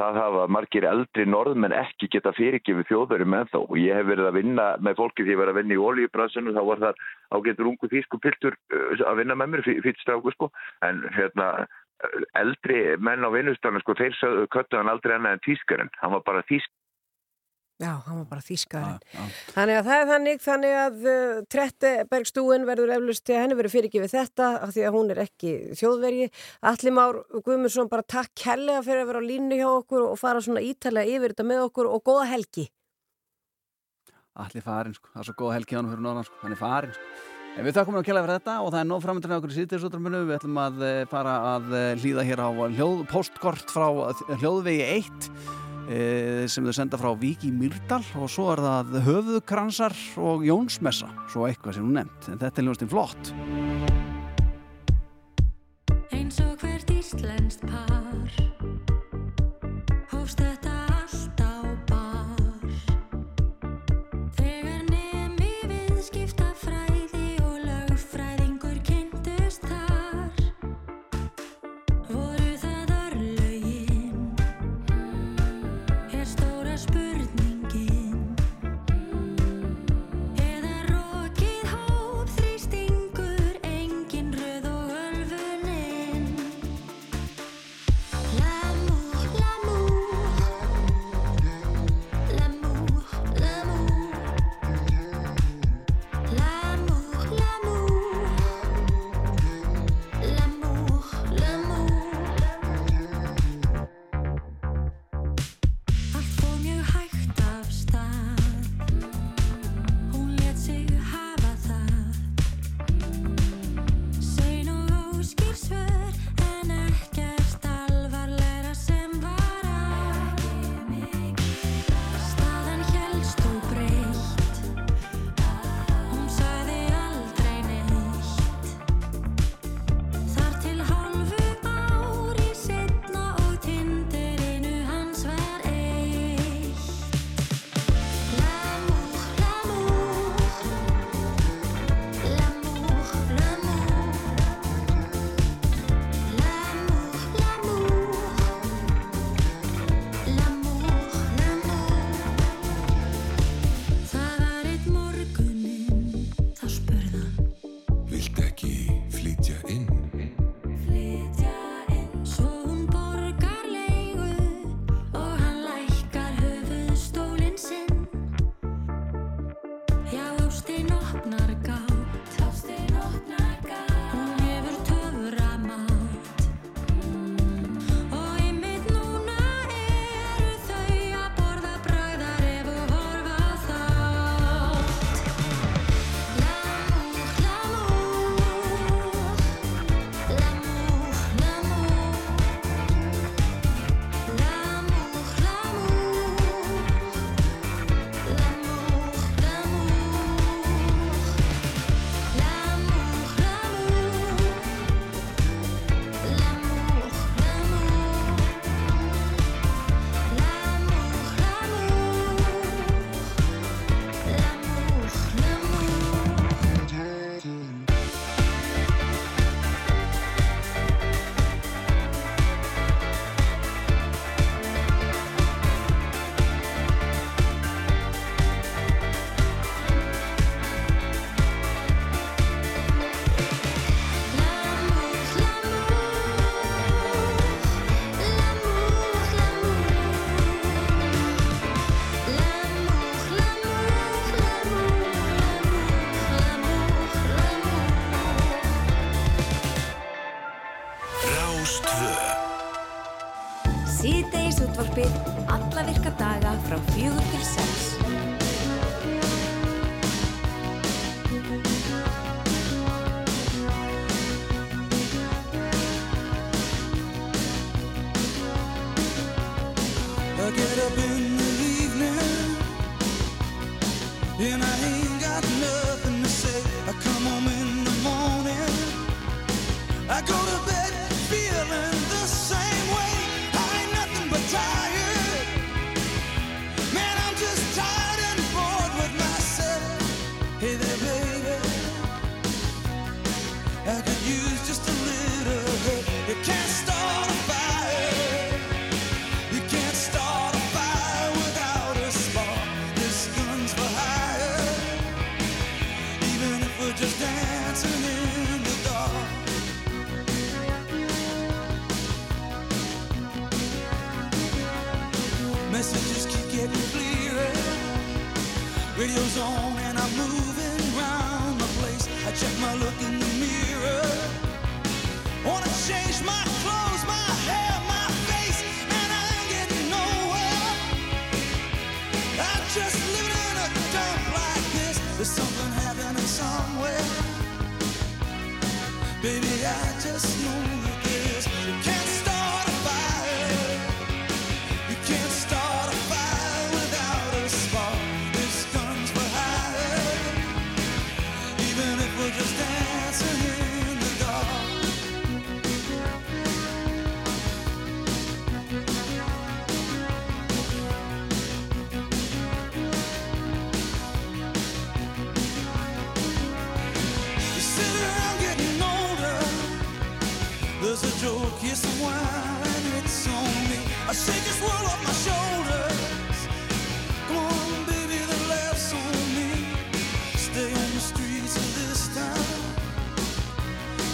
Speaker 8: það hafa margir eldri norðmenn ekki geta fyrirgefið þjóðverðum en þá ég hef verið að vinna með fólki því að ég verið að vinna í ólíubransunum þá var það ágættur ungu þýskupiltur uh, að vinna með mér, fýtstráku sko. En hérna eldri menn á vinnustafnum sko þeir köttu hann aldrei annað en tískarinn, hann var bara tísk
Speaker 3: Já, hann var bara þýskarinn. Þannig að það er þannig, þannig að uh, Trettebergstúin verður eflust til að henni verður fyrirgifið þetta af því að hún er ekki þjóðvergi. Allir már Guðmundsson bara takk kellega fyrir að vera á línu hjá okkur og fara svona ítalega yfir þetta með okkur og góða helgi.
Speaker 2: Allir farin sko, það er svo góða helgi hann fyrir norðan sko, hann er farin sko. En við takkum að kella fyrir þetta og það er nóg framöndan okkur í sýttisútrumunu. Við ætlum að eh, fara að eh, hlýða hér á hljóð, postkort frá hljóðvegi 1 e, sem þau senda frá Viki Myrdal og svo er það Höfuðkransar og Jónsmessa svo eitthvað sem hún nefnt, en þetta er ljóðast í flott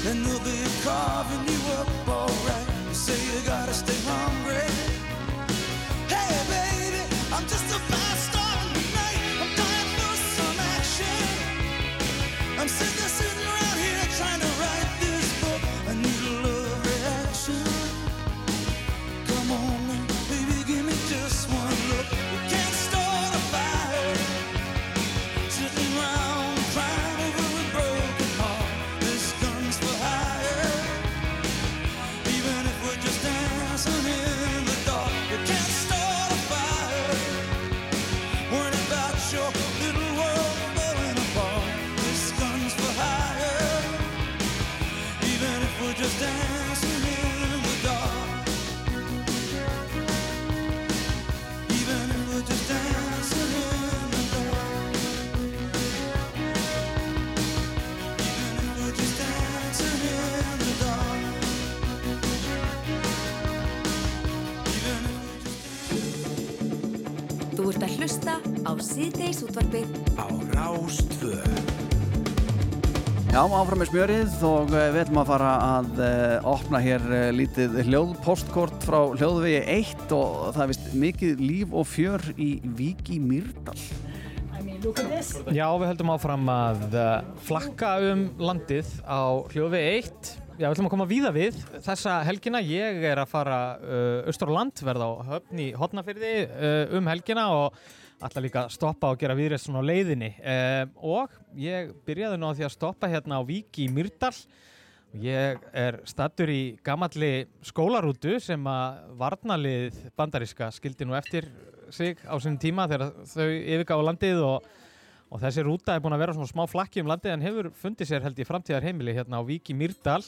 Speaker 9: And they'll be carving you up alright. You say you gotta stay hungry.
Speaker 2: Já, áfram með smjörið og eh, við ætlum að fara að uh, opna hér uh, lítið hljóðpostkort frá hljóðvegi 1 og það er vist mikið líf og fjör í Víki Mýrdal.
Speaker 10: Já, við höldum áfram að uh, flakka um landið á hljófi 1. Já, við ætlum að koma víða við þessa helgina. Ég er að fara uh, austur á land, verða á höfn í Hotnafyrði uh, um helgina og ætla líka að stoppa og gera viðreist svona á leiðinni. Uh, og ég byrjaði nú á því að stoppa hérna á Vík í Myrdal. Ég er stattur í gamalli skólarútu sem að varnalið bandaríska skildi nú eftir sig á sinni tíma þegar þau yfirgáðu landið og, og þessi rúta er búin að vera svona smá flakki um landið en hefur fundið sér held í framtíðar heimili hérna á Vík í Myrdal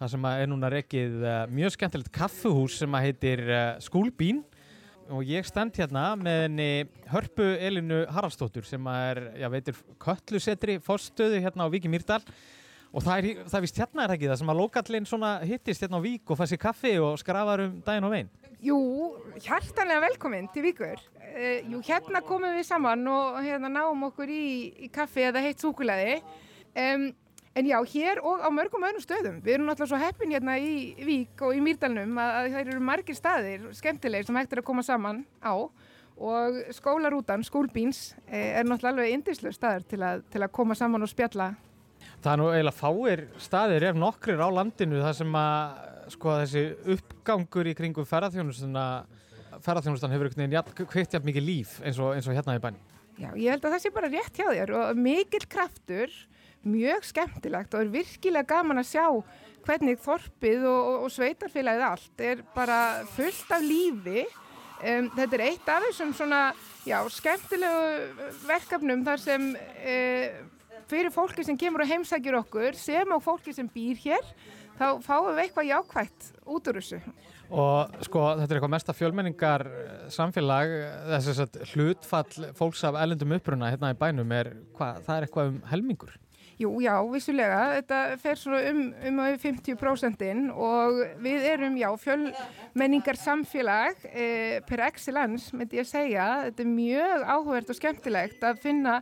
Speaker 10: það sem að er núna rekið uh, mjög skemmtilegt kaffuhús sem að heitir uh, Skúlbín og ég stend hérna með henni Hörpu Elinu Haraldsdóttur sem er, já veitir, köllusetri fórstöðu hérna á Vík í Myrdal og það er, það vist hérna er ekki það sem að lokallinn svona hittist hérna á Vík og fæ sér kaffi og skrafar um daginn og veginn
Speaker 11: Jú, hjartanlega velkomin til Víkur. Uh, jú, hérna komum við saman og hérna náum okkur í, í kaffi eða heitt súkulaði. Um, en já, hér og á mörgum öðrum stöðum. Við erum náttúrulega svo heppin hérna í Vík og í Mýrdalnum að, að það eru margir staðir, skemmtilegir, sem hægt er að koma saman á. Og skólarútan, skólbíns, eh, er náttúrulega alveg indislu staður til að, til að koma saman og spjalla.
Speaker 10: Það er nú eiginlega fáir staðir ef nokkrir á landinu þar sem að sko þessi uppgangur í kringum ferðarþjónustuna ferðarþjónustan hefur einhvern veginn kveikt jafn mikið líf eins og, eins og hérna í bænum.
Speaker 11: Já, ég held að það sé bara rétt hjá þér og mikill kraftur, mjög skemmtilegt og er virkilega gaman að sjá hvernig þorpið og, og, og sveitarfélagið allt er bara fullt af lífi. Um, þetta er eitt af þessum svona, já, skemmtilegu verkefnum þar sem uh, fyrir fólki sem kemur og heimsækjur okkur sem og fólki sem býr hér, þá fáum við eitthvað jákvætt út úr þessu.
Speaker 10: Og sko þetta er eitthvað mesta fjölmenningar eh, samfélag, þess að hlutfall fólks af ellendum uppruna hérna í bænum er, hva, það er eitthvað um helmingur.
Speaker 11: Jú, já, vissulega. Þetta fer svona um, um að 50% og við erum, já, fjölmenningar samfélag eh, per excellence, myndi ég segja. Þetta er mjög áhugavert og skemmtilegt að finna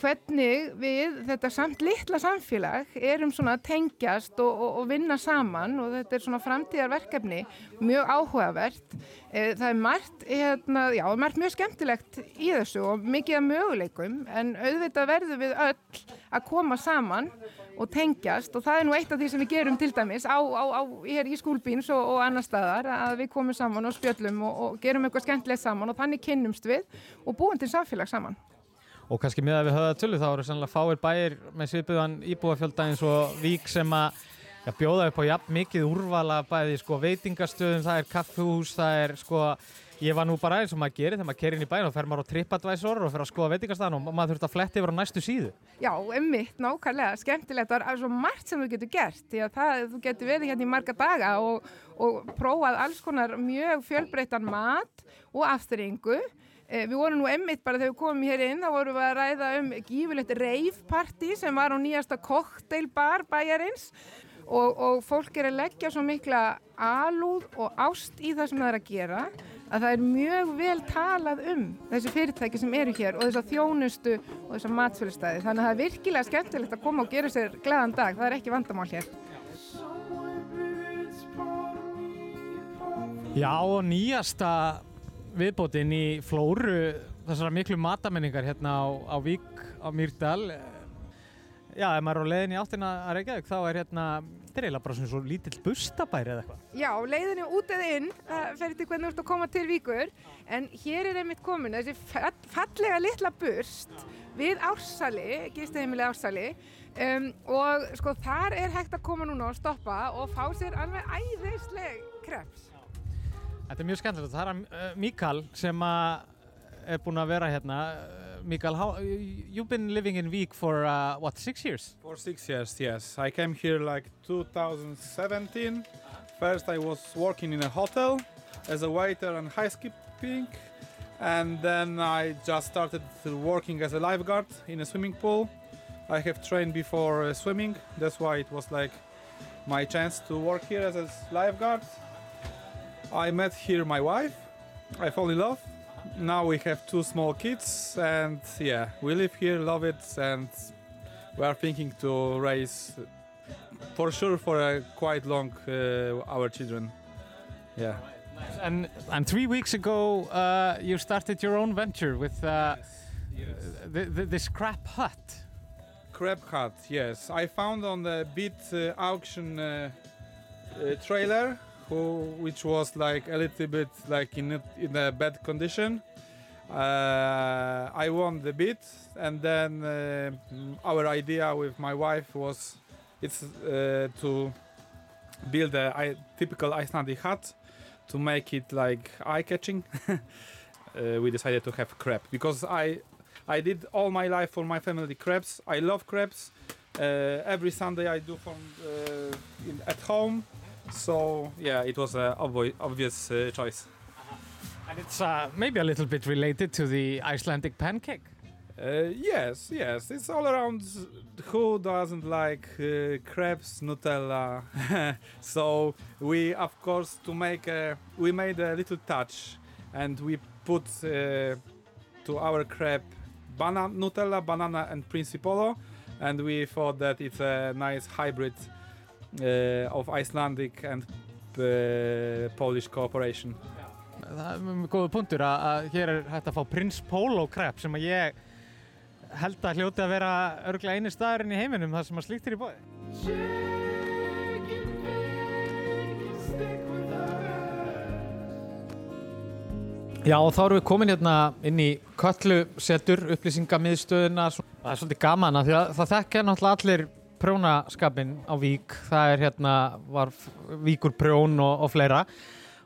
Speaker 11: hvernig við, þetta samt litla samfélag, erum svona að tengjast og, og, og vinna saman og þetta er svona framtíðarverkefni, mjög áhugavert. Eh, það er margt, hérna, já, margt mjög skemmtilegt í þessu og mikið af möguleikum en auðvitað verðum við öll að koma saman og tengjast og það er nú eitt af því sem við gerum til dæmis á, á, á hér í skúlbíns og, og annar staðar að við komum saman og spjöllum og gerum eitthvað skemmtilegt saman og þannig kynnumst við og búum til samfélag saman.
Speaker 10: Og kannski með að við höfða tölu þá eru sannlega fáir bæir með svipuðan íbúafjölda eins og vík sem að ja, bjóða upp á jafn mikið úrvala bæði sko veitingastöðum, það er kaffhús, það er sko, ég var nú bara eins og maður gerir þegar maður kerir inn í bæin og fer maður á TripAdvisor og fer að skoða veitingastæðan og maður þurft að fletti yfir á næstu síðu.
Speaker 11: Já, emmitt, nákvæmlega, skemmtilegt það er svo margt sem þú getur gert því að það, þú getur verið hérna í marga daga og, og prófað alls konar mjög fjölbreyttan mat og afturringu Eh, við vorum nú emmitt bara þegar við komum hér inn, þá vorum við að ræða um gífurlegt reifparti sem var á nýjasta kokteilbar bæjarins og, og fólk er að leggja svo mikla alúð og ást í það sem það er að gera að það er mjög vel talað um þessi fyrirtæki sem eru hér og þessa þjónustu og þessa matsfélagstæði. Þannig að það er virkilega skemmtilegt að koma og gera sér gleðan dag, það er ekki vandamál hér.
Speaker 10: Já og nýjasta viðbótinn í flóru þessara miklu matamenningar hérna á, á Vík á Mýrdal Já, ef maður er á leiðinni áttina að Reykjavík þá er hérna, þetta er eiginlega bara svona svo lítill bustabæri eða eitthvað.
Speaker 11: Já, leiðinni út eða inn, það fer til hvernig þú ert að koma til Víkur, en hér er einmitt komin þessi fallega litla bust við Ársali, gistiðimilega Ársali, um, og sko þar er hægt að koma núna og stoppa og fá sér alveg æðisleg kreps.
Speaker 10: Þetta er mjög skemmtilegt. Það er uh, Mikael sem er búinn að vera hérna. Mikael, how, you've been living in Vík for uh, what, six years?
Speaker 12: For six years, yes. I came here like 2017. First I was working in a hotel as a waiter and housekeeping. And then I just started working as a lifeguard in a swimming pool. I have trained before uh, swimming. That's why it was like my chance to work here as a lifeguard. I met here my wife. I fall in love. Now we have two small kids, and yeah, we live here, love it, and we are thinking to raise, for sure, for a quite long uh, our children. Yeah.
Speaker 10: And and three weeks ago, uh, you started your own venture with uh, th th this crab hut.
Speaker 12: Crab hut, yes. I found on the Bit uh, auction uh, uh, trailer who, which was like a little bit like in a, in a bad condition. Uh, I won the bid, and then uh, our idea with my wife was it's uh, to build a typical Icelandic hut to make it like eye-catching. Uh, we decided to have crab because I I did all my life for my family crabs. I love crabs. Uh, every Sunday I do from uh, in, at home so yeah, it was an obvi obvious uh, choice.
Speaker 10: And it's uh, maybe a little bit related to the Icelandic pancake.
Speaker 12: Uh, yes, yes, it's all around. Who doesn't like uh, crepes, Nutella? so we, of course, to make a, we made a little touch, and we put uh, to our crepe banana, Nutella, banana, and Principolo, and we thought that it's a nice hybrid Eh, of Icelandic and eh, Polish Cooperation
Speaker 10: Það er mjög góða punktur að, að hér er hægt að fá Prins Polo Crepe sem að ég held að hljóti að vera örglega einu staðurinn í heiminum þar sem að slíktir í bóði Já og þá erum við komin hérna inn í köllusettur, upplýsingamiðstöðuna. Það er svolítið gaman að því að það þekkja náttúrulega allir prjónaskapin á Vík. Það er hérna, var Víkur prjón og, og fleira.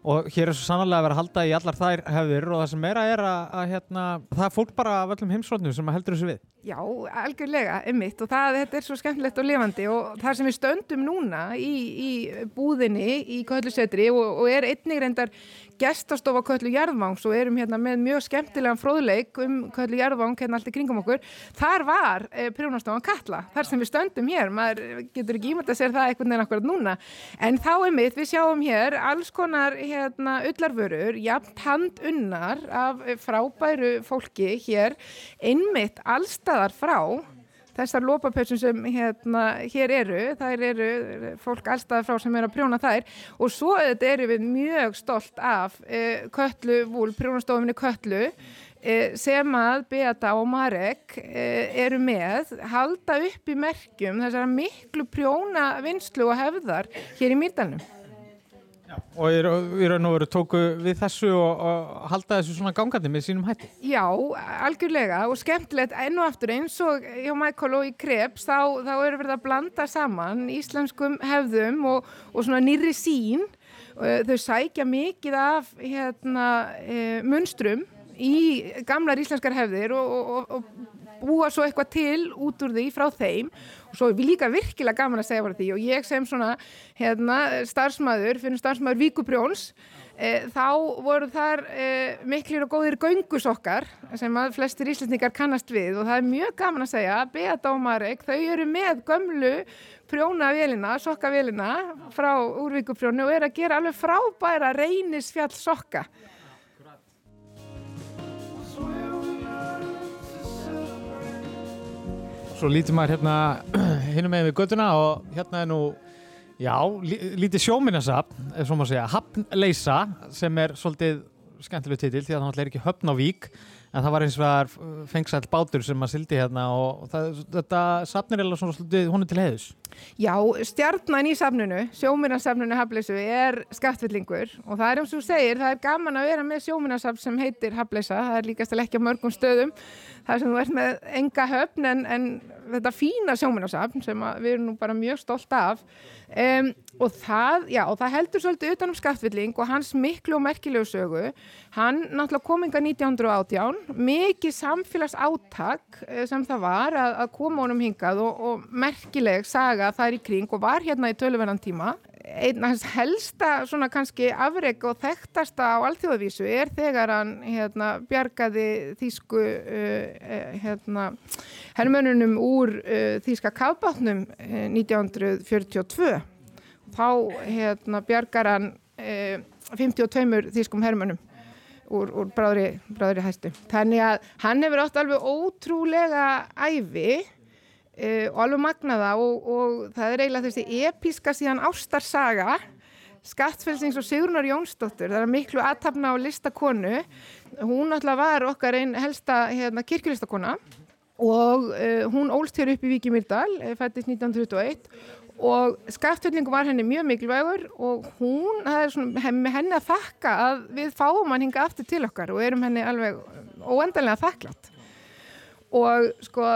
Speaker 10: Og hér er svo sannlega að vera að halda í allar þær hefðir og það sem meira er að, að hérna, það er fólk bara af öllum heimsflotnum sem heldur þessu við.
Speaker 11: Já, algjörlega, einmitt og það, þetta er svo skemmtilegt og lifandi og það sem við stöndum núna í, í búðinni í Köllusetri og, og er einnig reyndar gestastofa Köllu Jarðvangs og erum hérna með mjög skemmtilegan fróðleik um Köllu Jarðvang hérna allt í kringum okkur. Þar var e, prjónastofan Katla, þar sem við stöndum hér, maður getur ekki að sér það einhvern veginn akkurat núna. En þá einmitt, við sjáum hér alls konar hérna ullarvörur, jafnt handunnar af frábæru fólki hér, einmitt allstaðar frá þessar lópapössum sem hérna, hér eru, þær eru fólk allstað frá sem er að prjóna þær. Og svo þetta eru við mjög stolt af eh, köllu, vúl, prjónastofinni köllu eh, sem að Beata og Marek eh, eru með halda upp í merkjum þessara miklu prjóna vinslu og hefðar hér í Mýrdalnum.
Speaker 10: Og í raun og veru tóku við þessu og, og halda þessu svona gangandi með sínum hætti.
Speaker 11: Já, algjörlega og skemmtilegt enn og aftur eins og hjá Michael og í Krebs þá, þá eru verið að blanda saman íslenskum hefðum og, og svona nýri sín. Eh, Þau sækja mikið af hérna, e, munstrum í gamlar íslenskar hefðir og, og búa svo eitthvað til út úr því frá þeim. Og svo er við líka virkilega gaman að segja frá því og ég sem svona hérna, starfsmæður, fyrir starfsmæður Víkubrjóns e, þá voru þar e, miklir og góðir göngusokkar sem að flestir íslendingar kannast við. Og það er mjög gaman að segja að Beata og Marek þau eru með gömlu prjónavélina, sokkavélina frá úrvíkuprjónu og er að gera alveg frábæra reynisfjall sokka
Speaker 10: Svo lítur maður hérna hinnum með við göttuna og hérna er nú, já, lí, lítið sjóminnasafn, ef svo maður segja, Hafnleisa sem er svolítið skemmtileg titill því að það er ekki höfn á vík en það var eins og það fengsæll bátur sem maður sildi hérna og það, þetta safn er eða svona svolítið húnu til heiðus.
Speaker 11: Já, stjarnan í safnunu, sjóminnarsafnunu Hafleysu er skattvillingur og það er eins og þú segir, það er gaman að vera með sjóminnarsafn sem heitir Hafleysa, það er líkast að leggja mörgum stöðum, það sem þú ert með enga höfn en, en þetta fína sjóminnarsafn sem við erum nú bara mjög stolt af um, og það, já, og það heldur svolítið utan um skattvilling og hans miklu og merkilegu sögu, hann náttúrulega kominga 1918, mikið samfélags áttak sem það var að, að koma honum hingað og, og merkileg saga þar í kring og var hérna í töluverðan tíma. Einn hans helsta svona kannski afreg og þekktasta á alþjóðavísu er þegar hann hérna, bjargaði þýsku uh, hérna, hermönunum úr uh, þýska kafbátnum uh, 1942. Þá hérna, bjargar hann uh, 52 þýskum hermönum úr, úr bráðri, bráðri hæstu. Þannig að hann hefur átt alveg ótrúlega æfi Uh, og alveg magnaða og, og það er eiginlega þessi episka síðan ástarsaga Skattfelsings og Sigrunar Jónsdóttur það er miklu aðtapna á listakonu. Hún alltaf var okkar einn helsta hérna, kirkjulistakona og uh, hún ólst hér upp í Víki Myrdal fættist 1921 og skattfellingum var henni mjög mikilvægur og hún, það er svona henni að þakka að við fáum hann hinga aftur til okkar og erum henni alveg óendanlega þakklátt og sko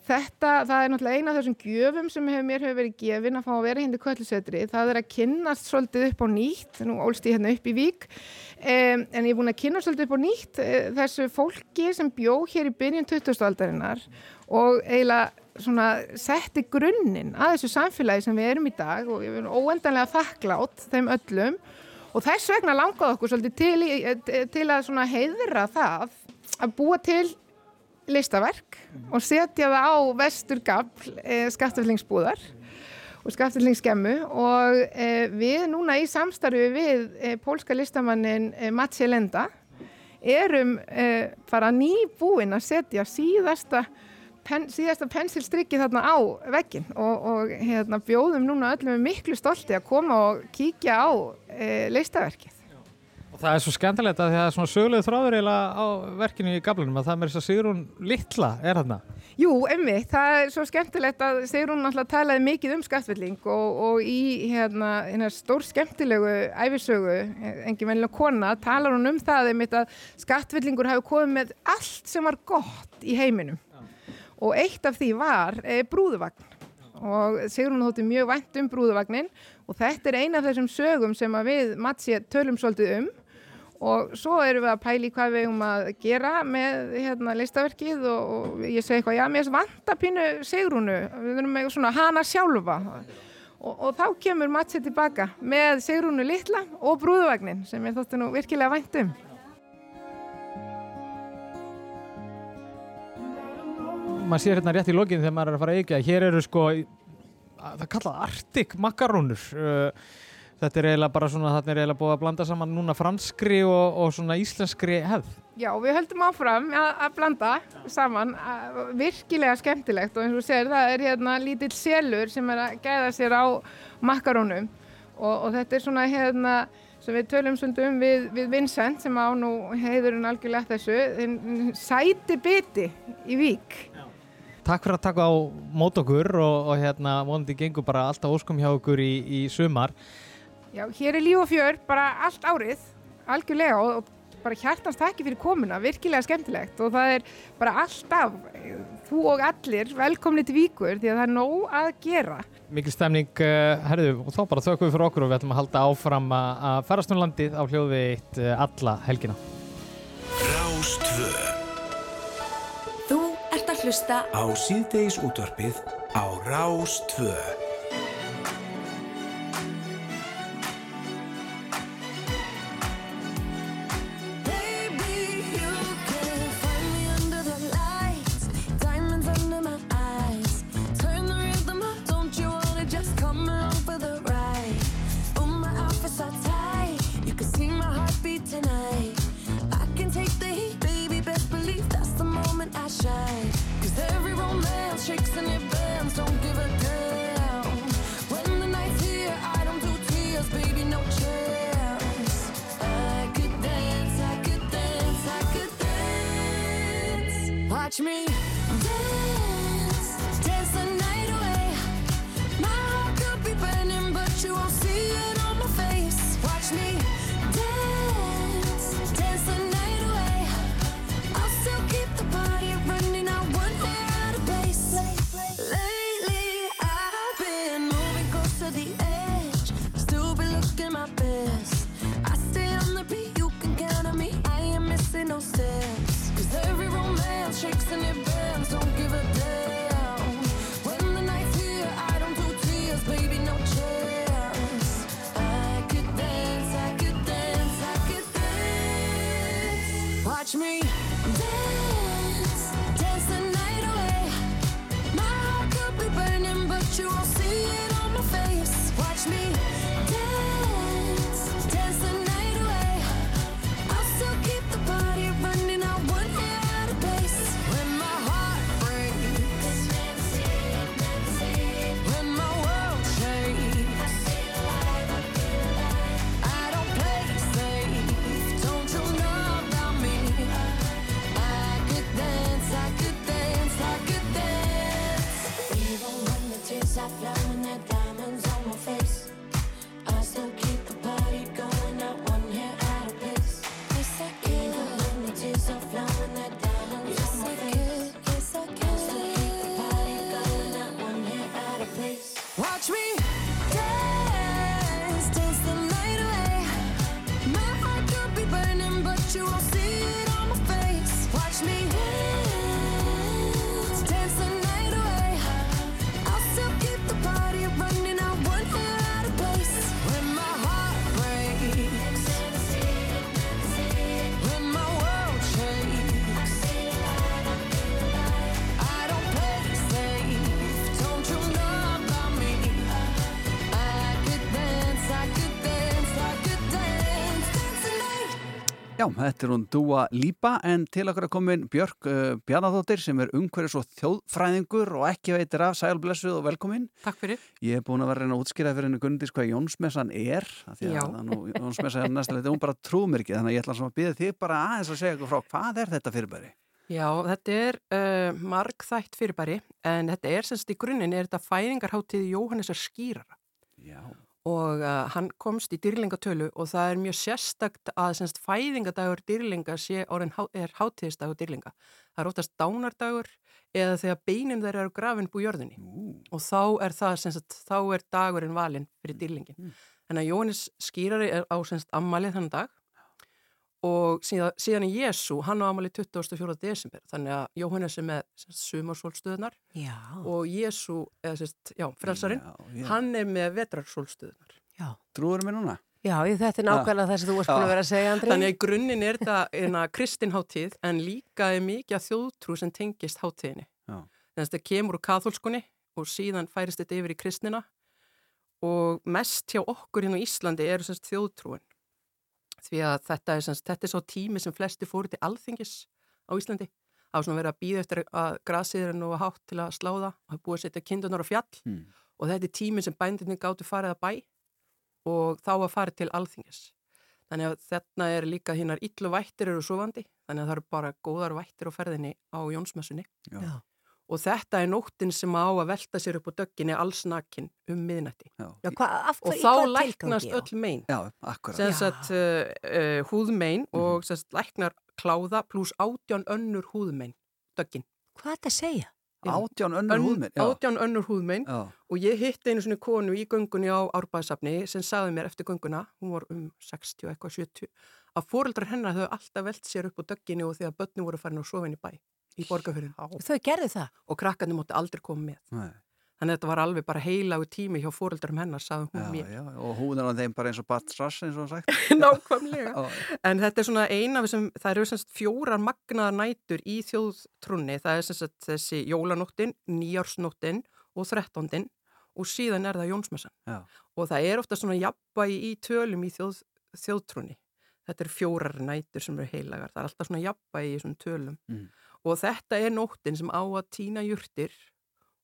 Speaker 11: Þetta, það er náttúrulega eina af þessum gjöfum sem hef, mér hefur verið gefin að fá að vera hindi köllusetri. Það er að kynnast svolítið upp á nýtt, nú ólst ég hérna upp í vík, um, en ég er búin að kynna svolítið upp á nýtt uh, þessu fólki sem bjó hér í byrjun 2000-aldarinnar og eiginlega setti grunninn að þessu samfélagi sem við erum í dag og ég er óendanlega þakklátt þeim öllum. Og þess vegna langaði okkur svolítið til, í, til að heiðra það að búa til listaverk og setja það á vesturgafl e, skattaflingsbúðar og skattaflingsskemmu og e, við núna í samstarfi við e, pólska listamannin Mats Jelenda erum bara nýbúin að setja síðasta pen, síðasta pensilstrykki þarna á veggin og, og hérna, bjóðum núna öllum miklu stolti að koma og kíkja á listaverkið.
Speaker 10: Það er svo skemmtilegt að það er svona sögulegu þráður eiginlega á verkinu í gablinum að það með þess að Sigrún Littla er þarna.
Speaker 11: Jú, emmi, það er svo skemmtilegt að Sigrún alltaf talaði mikið um skattfelling og, og í hérna, hérna stór skemmtilegu æfisögu, engin vennilega kona, talar hún um það að skattfellingur hafi komið með allt sem var gott í heiminum. Og eitt af því var e, brúðuvagn. Og Sigrún þótti mjög vænt um brúðuvagnin og þetta er eina af þessum sögum sem við Matsi tölum svolítið um og svo erum við að pæli hvað við erum að gera með hérna, listaverkið og, og ég segi eitthvað, já, mér vant að pínu Sigrúnu, við erum með svona hana sjálfa og, og þá kemur Matsi tilbaka með Sigrúnu litla og brúðuvagnin sem ég þótti nú virkilega vænt um.
Speaker 10: Maður sér hérna rétt í lokin þegar maður er að fara að eikja, hér eru sko, það er kallað Arctic makarónur, uh, Þetta er eiginlega bara svona, þetta er eiginlega búið að blanda saman núna franskri og, og svona íslenskri hefð.
Speaker 11: Já, við höldum áfram að, að blanda saman, að, virkilega skemmtilegt og eins og sér það er hérna lítill selur sem er að gæða sér á makarónum og, og þetta er svona hérna sem við tölum svolítið um við, við Vincent sem á nú heiðurinn algjörlega þessu, sæti biti í vík.
Speaker 10: Takk fyrir að taka á mót okkur og, og hérna vonandi gengur bara alltaf óskum hjá okkur í, í sumar.
Speaker 11: Já, hér er líf og fjör bara allt árið, algjörlega og, og bara hjartans takki fyrir komuna, virkilega skemmtilegt og það er bara alltaf, þú og allir, velkomni til Víkur því að það er nóg að gera.
Speaker 10: Mikið stemning, uh, herðu, og þá bara þökkum við fyrir okkur og við ætlum að halda áfram að ferast um landið á hljóði eitt uh, alla helgina.
Speaker 1: Rástvö
Speaker 5: Þú ert að hlusta
Speaker 1: á síðdeis útvarpið á Rástvö
Speaker 2: Já, þetta er hún Dúa Lípa en til okkur er komin Björk uh, Bjarnadóttir sem er umhverfis og þjóðfræðingur og ekki veitir af sælblessuð og velkomin.
Speaker 13: Takk fyrir.
Speaker 2: Ég er búin að vera að reyna að útskýra fyrir henni Gunnudís hvað Jónsmessan er
Speaker 13: Já.
Speaker 2: að það nú, Jónsmessa er hún bara ekki þannig að ég ætla að býða þig bara aðeins að segja ykkur frá hvað er þetta fyrirbæri?
Speaker 13: Já, þetta er uh, margþætt fyrirbæri en þetta er semst í grunninn er þetta fæðingarháttíð Jóhannesar skýrara
Speaker 2: Já.
Speaker 13: Og uh, hann komst í dýrlingatölu og það er mjög sérstakt að semst fæðingadagur dýrlinga sé orðin há, er háttíðisdagur dýrlinga. Það er oftast dánardagur eða þegar beinin þeirra eru grafin búi jörðinni og þá er það semst, þá er dagurinn valinn fyrir dýrlingin. Þannig að Jóhannes skýrari er á semst ammalið þannig dag og síðan, síðan er Jésu, hann á ámali 24. desember, þannig að Jóhannes er með sumarsólstöðunar
Speaker 3: Já.
Speaker 13: og Jésu, eða sérst, já, frelsarinn, hann er með vetrarsólstöðunar.
Speaker 3: Já.
Speaker 2: Trúður mér núna?
Speaker 3: Já, þetta er nákvæmlega það sem þú varst búin að vera að segja, Andri.
Speaker 13: Þannig að í grunninn er þetta eina kristinháttíð en líka er mikið að þjóðtrú sem tengist háttíðinni.
Speaker 2: Já.
Speaker 13: Þannig að þetta kemur úr katholskunni og síðan færist þetta yfir í kristina og mest hjá okkur hérna á Íslandi eru semst þjóðtrúin. Því að þetta er, semst, þetta er svo tími sem flesti fóru til alþingis á Íslandi. Var svona verið að býða eftir að grasiðurinn og hátt til að sláða og hafa búið að setja kindunar á fjall
Speaker 2: Mm.
Speaker 13: og þetta er tími sem bændinni gáttu farið að bæ og þá að farið til alþingis. Þannig að þarna er líka hinnar illu vættir eru sofandi, þannig að það eru bara góðar vættir á ferðinni á Jónsmessunni.
Speaker 2: Já.
Speaker 13: Og þetta er nóttin sem á að velta sér upp á dögginni allsnakin um miðnætti. Og þá læknast öll mein.
Speaker 2: Já, akkurat.
Speaker 13: Sem sagt uh, uh, húðmein og sem sagt læknar kláða pluss átján önnur húðmein, döggin.
Speaker 3: Hvað er þetta að segja?
Speaker 2: Átján önnur húðmein, já.
Speaker 13: Átján önnur húðmein
Speaker 2: Já.
Speaker 13: og ég hitt einu svona konu í göngunni á Árbæðsafni sem sagði mér eftir gönguna, hún var um 60 eitthvað 70, að fóreldrar hennar höfðu alltaf velt sér upp á dögginni og þegar börnum voru farin á sofin í bæ, í borgarfyrinu.
Speaker 3: Þau gerðu það?
Speaker 13: Og krakkarnir mótti aldrei koma með.
Speaker 2: Nei.
Speaker 13: Þannig að þetta var alveg bara heilagu tími hjá fóreldrar hennar, sagði hún
Speaker 2: Já,
Speaker 13: mér.
Speaker 2: já, og húðin á þeim bara eins og Bart Strass eins og sagt.
Speaker 13: Nákvæmlega. En þetta er svona eina af þessum, það eru semst fjórar magnaðar nætur í þjóðtrunni. Það er semst þessi jólanóttin, nýjársnóttin og þrettándin og síðan er það jónsmessan.
Speaker 2: Já.
Speaker 13: Og það er ofta svona jafnvægi í tölum í þjóð, þjóðtrunni. Þetta eru fjórar nætur sem eru heilagar. Það er alltaf svona jafnvægi í þessum tölum.
Speaker 2: Mm.
Speaker 13: Og þetta er nóttin sem á að týna jurtir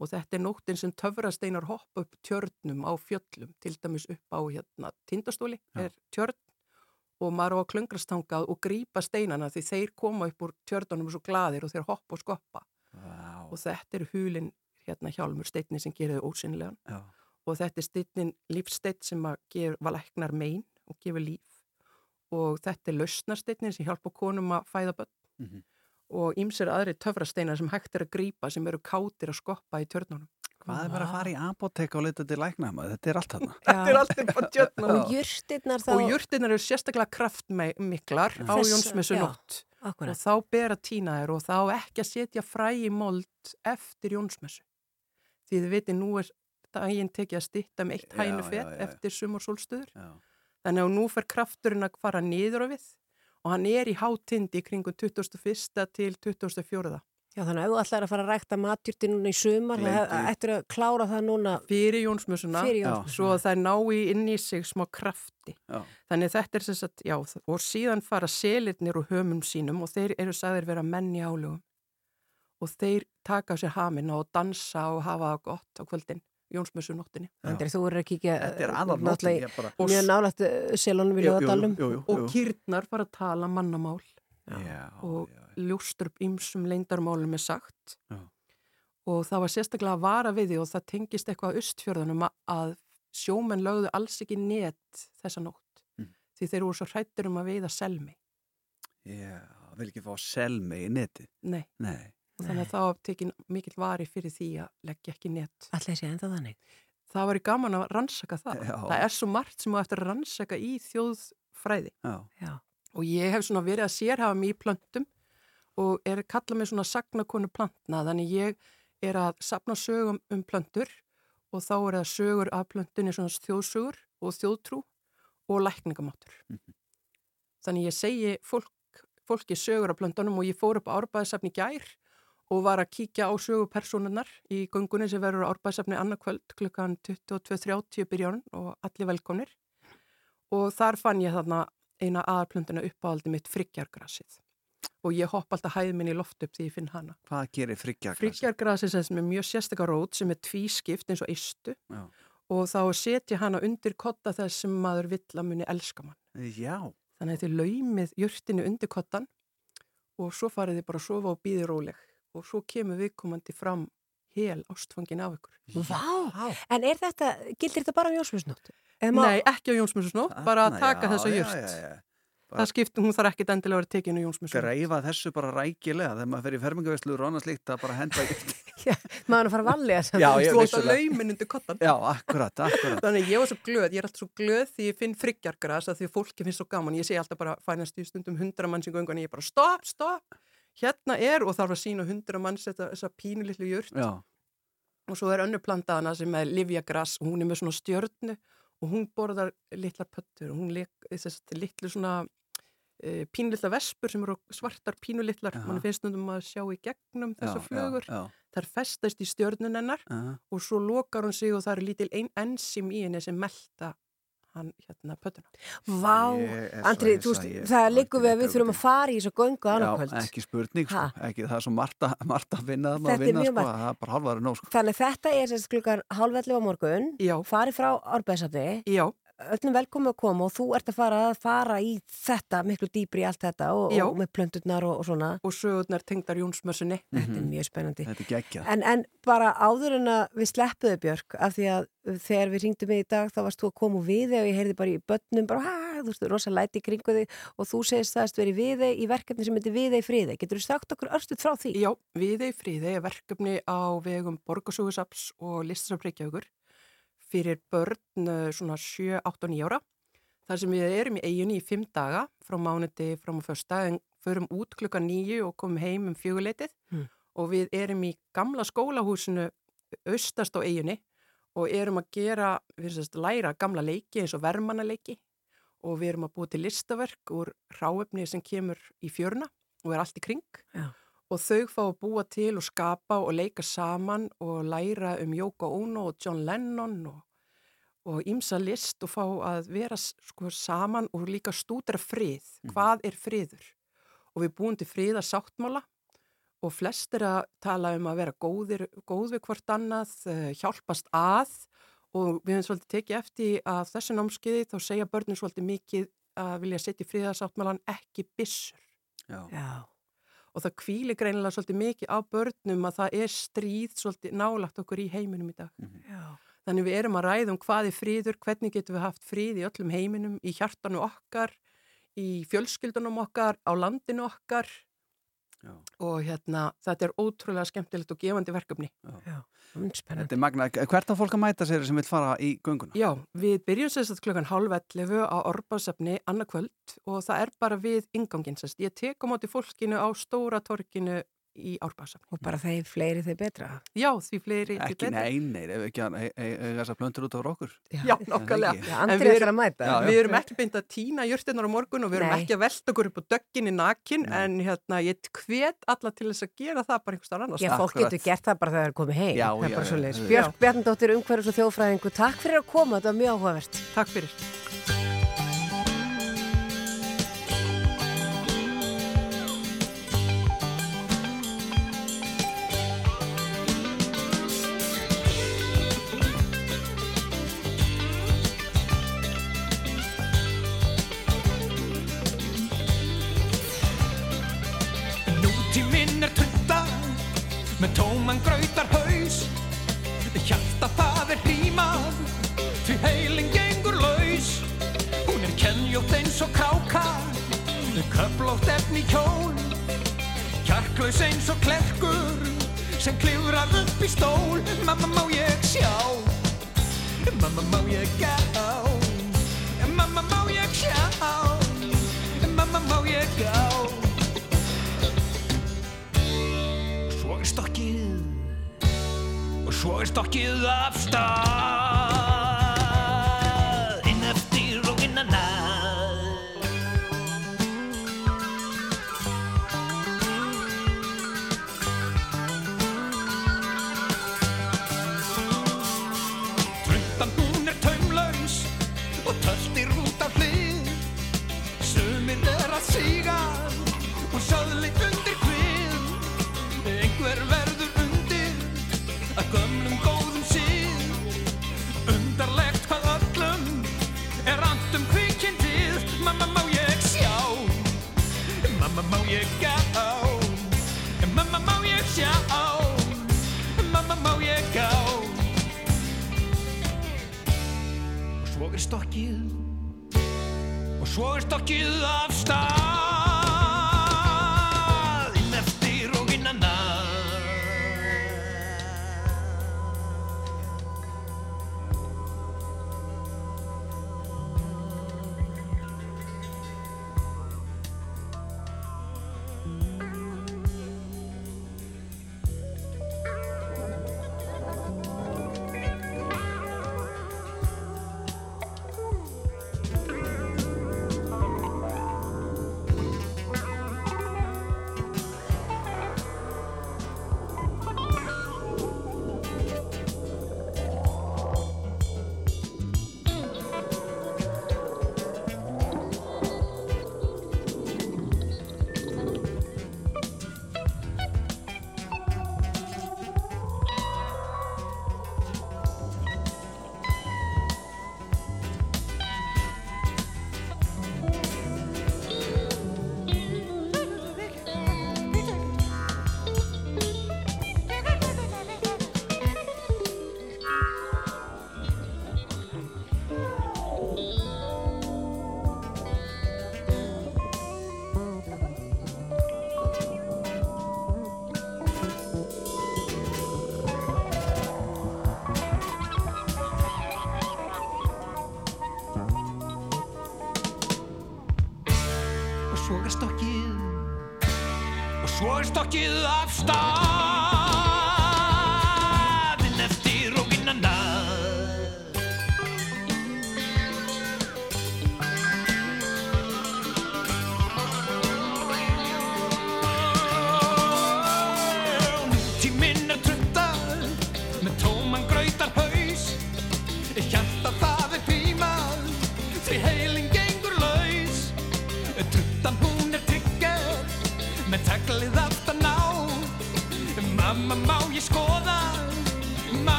Speaker 13: og þetta er nóttin sem töfrasteinar hoppa upp tjörnum á fjöllum, til dæmis upp á hérna tindastóli
Speaker 2: Já.
Speaker 13: er tjörn og maður á að klöngrastangað og grípa steinana því þeir koma upp úr tjörnunum svo gladir og þeir hoppa og skoppa
Speaker 2: Vá.
Speaker 13: og þetta er hulin hérna hjálmur steinni sem gerir þau ósynlegan
Speaker 2: Já.
Speaker 13: og þetta er steinin lífsteinn sem að ger, valæknar mein og gefur líf og þetta er lausnarsteinin sem hjálpa konum að fæða börn
Speaker 2: Mhm.
Speaker 13: Og ýmsir aðri töfrasteinar sem hægt er að grípa sem eru kátir að skoppa í tjörnunum.
Speaker 2: Hvað er bara að fara í apotek og leita til læknama? Þetta er allt þarna.
Speaker 13: Þetta er allt upp á tjörnunum.
Speaker 3: Og jurtirnar þá...
Speaker 13: Og jurtirnar eru sérstaklega kraftmiklar á Jónsmessu nótt.
Speaker 3: akkúrat.
Speaker 13: Og þá ber að týna þér og þá ekki að setja fræ í mold eftir Jónsmessu. Því þið veitir, nú er daginn tekið að stytta með eitt
Speaker 2: Já,
Speaker 13: hænufett eftir sumarsólstöður.
Speaker 2: Já.
Speaker 13: Þannig að nú fer krafturinn að fara niður á við og hann er í hátindi kringum 21. til 24.
Speaker 3: Já, þannig að ef þú ætlar að fara að rækta matjurti núna í sumar, það ættir að klára það núna
Speaker 13: Fyrir Jónsmessuna. Svo að það ná í inn í sig smá krafti.
Speaker 2: Já.
Speaker 13: Þannig þetta er sem sagt, já, og síðan fara selirnir úr hömum sínum og þeir eru sagðir vera menn í álugum. Og þeir taka á sér haminn og dansa og hafa það gott á kvöldin, Jónsmessu nóttinni.
Speaker 3: Andri, þú eru
Speaker 2: er nóttin, ég bara-
Speaker 3: Mjög nálægt selunum við Ljóðadalum.
Speaker 13: Og kýrnar fara að tala mannamál.
Speaker 2: Já,
Speaker 13: og ljóstur upp ýmsum leindarmálum er sagt.
Speaker 2: Já.
Speaker 13: Og það var sérstaklega að vara við því og það tengist eitthvað að austfjörðunum að- að sjómenn lögðu alls ekki net þessa nótt.
Speaker 2: Mm.
Speaker 13: Því þeir voru svo hrættir um að veiða selmi.
Speaker 2: Já, vil ekki fá selmi í neti.
Speaker 13: Nei.
Speaker 2: Nei.
Speaker 13: Og þannig að það var tekin mikill vari fyrir því að leggja ekki net.
Speaker 3: Allir sé enda þannig.
Speaker 13: Það var í gaman að rannsaka það.
Speaker 2: Já.
Speaker 13: Það er svo margt sem á eftir að rannsaka í þjóðfræði.
Speaker 2: Já.
Speaker 3: Já.
Speaker 13: Og ég hef svona verið að sérhafa mig í plöntum og er kalla mig svona sagnakonu plantna. Þannig ég er að sapna sögum um plöntur og þá er það sögur af plöntunni svona þjóðsögur og þjóðtrú og lækningamáttur. Þannig ég segi fólk, fólki sögur af plöntunum og ég fór upp á árbæðisafni gær og var að kíkja á sögupersonunnar í göngunni sem verður á árbæðisafni annarkvöld klukkan 22.30 byrjárun og allir velkomnir. Og þar fann ég þarna eina aðarplönduna uppáhaldi mitt friggjargrasið og ég hopp alltaf hæð minn í loft upp því ég finn hana.
Speaker 2: Hvað gerir friggjargras?
Speaker 13: Friggjargrasið sem er mjög sérstakar rót sem er tvískipt eins og eistu
Speaker 2: Já.
Speaker 13: og þá setja hana undir kotta þess sem maður vill að muni elska mann.
Speaker 2: Já.
Speaker 13: Þannig að þið laumið jörtinu undir kottan og svo farið þið bara að sofa og býði róleg og svo kemur viðkomandi fram hel ástfangin af ykkur.
Speaker 3: Vá, en er þetta, gildir þetta bara á Jónsmjössnótt?
Speaker 13: Nei, ekki á Jónsmjössnótt, bara að taka
Speaker 2: já,
Speaker 13: þessa
Speaker 2: já, já, já.
Speaker 13: Það skiptir, hún þarf ekkit endilega að vera tekinu á Jónsmjössnótt.
Speaker 2: Greifa þessu bara rækilega þegar maður fer í fermingaveslur og annað slíkt að bara henda
Speaker 3: Maður að fara að valja þess
Speaker 2: Já, ég
Speaker 13: Þú átt að laumin undir kottan.
Speaker 2: Já, akkurat, akkurat.
Speaker 13: Þannig að ég var svo glöð, ég er alltaf svo glöð því ég finn friggjargras að því að fólki finnst svo gaman. Ég segi alltaf bara, fænast í stundum hundra manns í göngun og ég er bara stopp, stopp, hérna er og þarf að sína hundra manns þessa pínu litlu jurt.
Speaker 2: Já.
Speaker 13: Og svo er önnur plantaðana sem er livjagras og hún er með svona stjörnu og hún borðar litlar pöttur og hún leik, þess að litlu svona e, pínulitla vespur sem eru svartar pínulitlar.
Speaker 2: Jaha.
Speaker 13: Man finnst stundum að sjá í gegnum þessa
Speaker 2: Já,
Speaker 13: flugur.
Speaker 2: já, já.
Speaker 13: Þær festast í stjörnun hennar og svo lokar hún sig og það eru lítil ein enzim í henni sem melta hann hérna pötuna.
Speaker 3: Vá, Andri, þú veist, það liggur við að við þurfum að fara í þessu göngu
Speaker 2: Já,
Speaker 3: annarkvöld.
Speaker 2: ekki spurning, sko. Ekki, það er svo margt að, vinna það
Speaker 3: er
Speaker 2: vinna, sko, það er bara halvaður nóg, sko.
Speaker 3: Þannig þetta er sérst klukkan hálfellu á morgun,
Speaker 13: Já.
Speaker 3: farið frá árbæðsafni,
Speaker 13: Já.
Speaker 3: Öllum velkomi að koma og þú ert að fara að fara í þetta, miklu dýpri í allt þetta og, og með plöndurnar og, og svona.
Speaker 13: Og sögurnar tengdar Jónsmörsunni.
Speaker 3: Þetta er mjög spennandi.
Speaker 2: Þetta er geggjað.
Speaker 3: En, en bara áður en að við sleppuðu Björk, af því að þegar við ringdum í dag þá varst þú að koma við og ég heyrði bara í börnum bara, "Ha", þú veist, rosa læti í kringu þig og þú segist það að verið við í verkefni sem heitir við í friði. Getur þú sagt okkur örstuð frá því?
Speaker 13: Já, við í fríði er verkefni á vegum Borgarsúgusaps og Listasaf Reykjavíkur fyrir börn eh, svona 7, 8 og 9 ára. Þar sem við erum í eiginni í 5 daga frá mánuði fram á fösta en förum út klukka 9 og komum heim um fjöguleitið
Speaker 3: Mm.
Speaker 13: og við erum í gamla skólahúsinu austast á eiginni og erum að gera, við sérst læra gamla leiki eins og vermannaleiki og við erum að búa til listaverk úr ráefni sem kemur í fjöruna og er allt í kring
Speaker 3: Já.
Speaker 13: Og þau fá að búa til og skapa og leika saman og læra um Yoko Ono og John Lennon og, og ímsa list og fá að vera sko, saman og líka stúdra frið. Hvað er friður? Og við búum til friða sáttmála og flest er að tala um að vera góðir, góð við hvort annað, eh, hjálpast að og við höfum svolítið tekið eftir að þessu námskeiði þá segja börnum svolítið mikið að vilja setja í friðarsáttmálan ekki byssur.
Speaker 2: Já.
Speaker 3: Já.
Speaker 13: Og það kvíli greinilega svolítið mikið á börnum að það er stríð svolítið nálagt okkur í heiminum í dag.
Speaker 3: Já.
Speaker 13: Þannig við erum að ræða um hvað er fríður, hvernig getum við haft fríð í öllum heiminum, í hjartanu okkar, í fjölskyldunum okkar, á landinu okkar
Speaker 2: Já.
Speaker 13: og hérna þetta er ótrúlega skemmtilegt og gefandi verkefni.
Speaker 3: Já.
Speaker 2: Þetta er magna. Hvert á fólk að mæta sér sem vil fara í gönguna?
Speaker 13: Já, við byrjum sérst klukkan hálf 11 á Orbásefni annarkvöld og það er bara við ingangin sérst. Ég tek á móti fólkinu á stóra torkinu í Árbásefni.
Speaker 3: Og bara þeir fleiri þeir betra.
Speaker 13: Já, því fleiri því
Speaker 2: Ekki
Speaker 13: betra.
Speaker 2: nein, ef ekki þessar plöntur út á okkur.
Speaker 13: Já, nokkulega.
Speaker 2: Já,
Speaker 3: Andri
Speaker 13: En við
Speaker 3: ætlar
Speaker 13: erum-
Speaker 3: að mæta.
Speaker 2: Já.
Speaker 13: Við erum ekki beint að týna jörtinnar á morgun og við erum
Speaker 3: Nei.
Speaker 13: ekki að velta okkur upp á dögginni nakin en hérna ég hvet alla til þess að gera það bara einhvers staðar annars.
Speaker 3: Já, fólk getur gert það bara þegar það er komið heim.
Speaker 13: Já,
Speaker 3: það er bara svo leiðis.
Speaker 13: já.
Speaker 3: Björk Bjarnadóttir, umhverfis og þjóðfræðingu, takk fyrir að koma, þetta var mjög áhugavert.
Speaker 13: Takk fyrir.
Speaker 6: Efni hjól. Kjarklaus eins og klerkur sem klifrar upp í stól. Mamma má ég sjá? Mamma má ég gá? Mamma má ég sjá? Mamma má ég gá? Svo er stokkið. Og svo er stokkið af stað
Speaker 14: söðli undir hvið Einhver verður undir að gömlum góðum síð. Undarlegt hvað öllum er andum kvikindið Mamma má ég sjá? Mamma má ég gá? Mamma má ég sjá? Mamma má ég gá? Og svo er stokkið. Og svo er stokkið af stað svo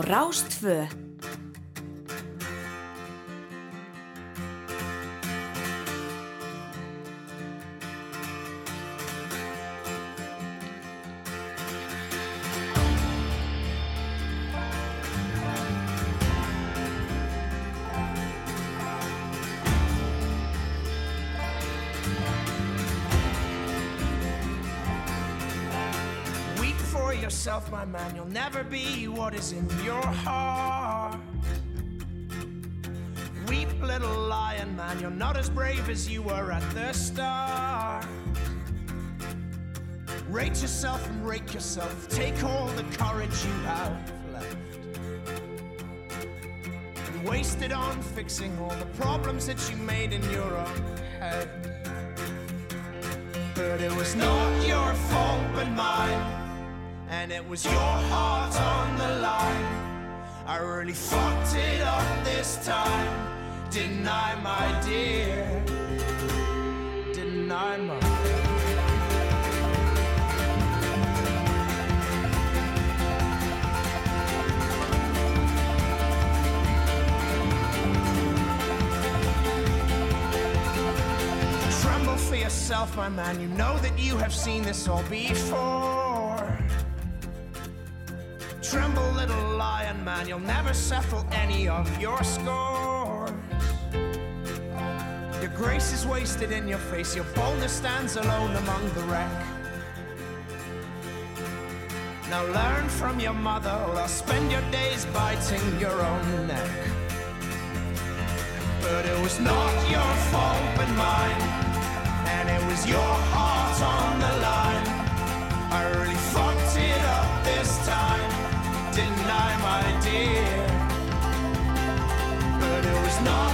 Speaker 15: Síðdeisútvarpið
Speaker 14: yourself, my man. You'll never be what is in your heart. Weep, little lion man. You're not as brave as you were at the start. Rate yourself and rake yourself. Take all the courage you have left. And waste it on fixing all the problems that you made in your own head. But it was not your fault but mine. And it was your heart on the line. I really fucked it up this time. I, my dear? I, my Tremble for yourself, my man. You know that you have seen this all before. Man. You'll never settle any of your scores. Your grace is wasted in your face. Your boldness stands alone among the wreck.
Speaker 15: Now learn from your mother or spend your days biting your own neck. But it was not your fault but mine, and it was your heart on the line. I really fucked it up this time, didn't I, my not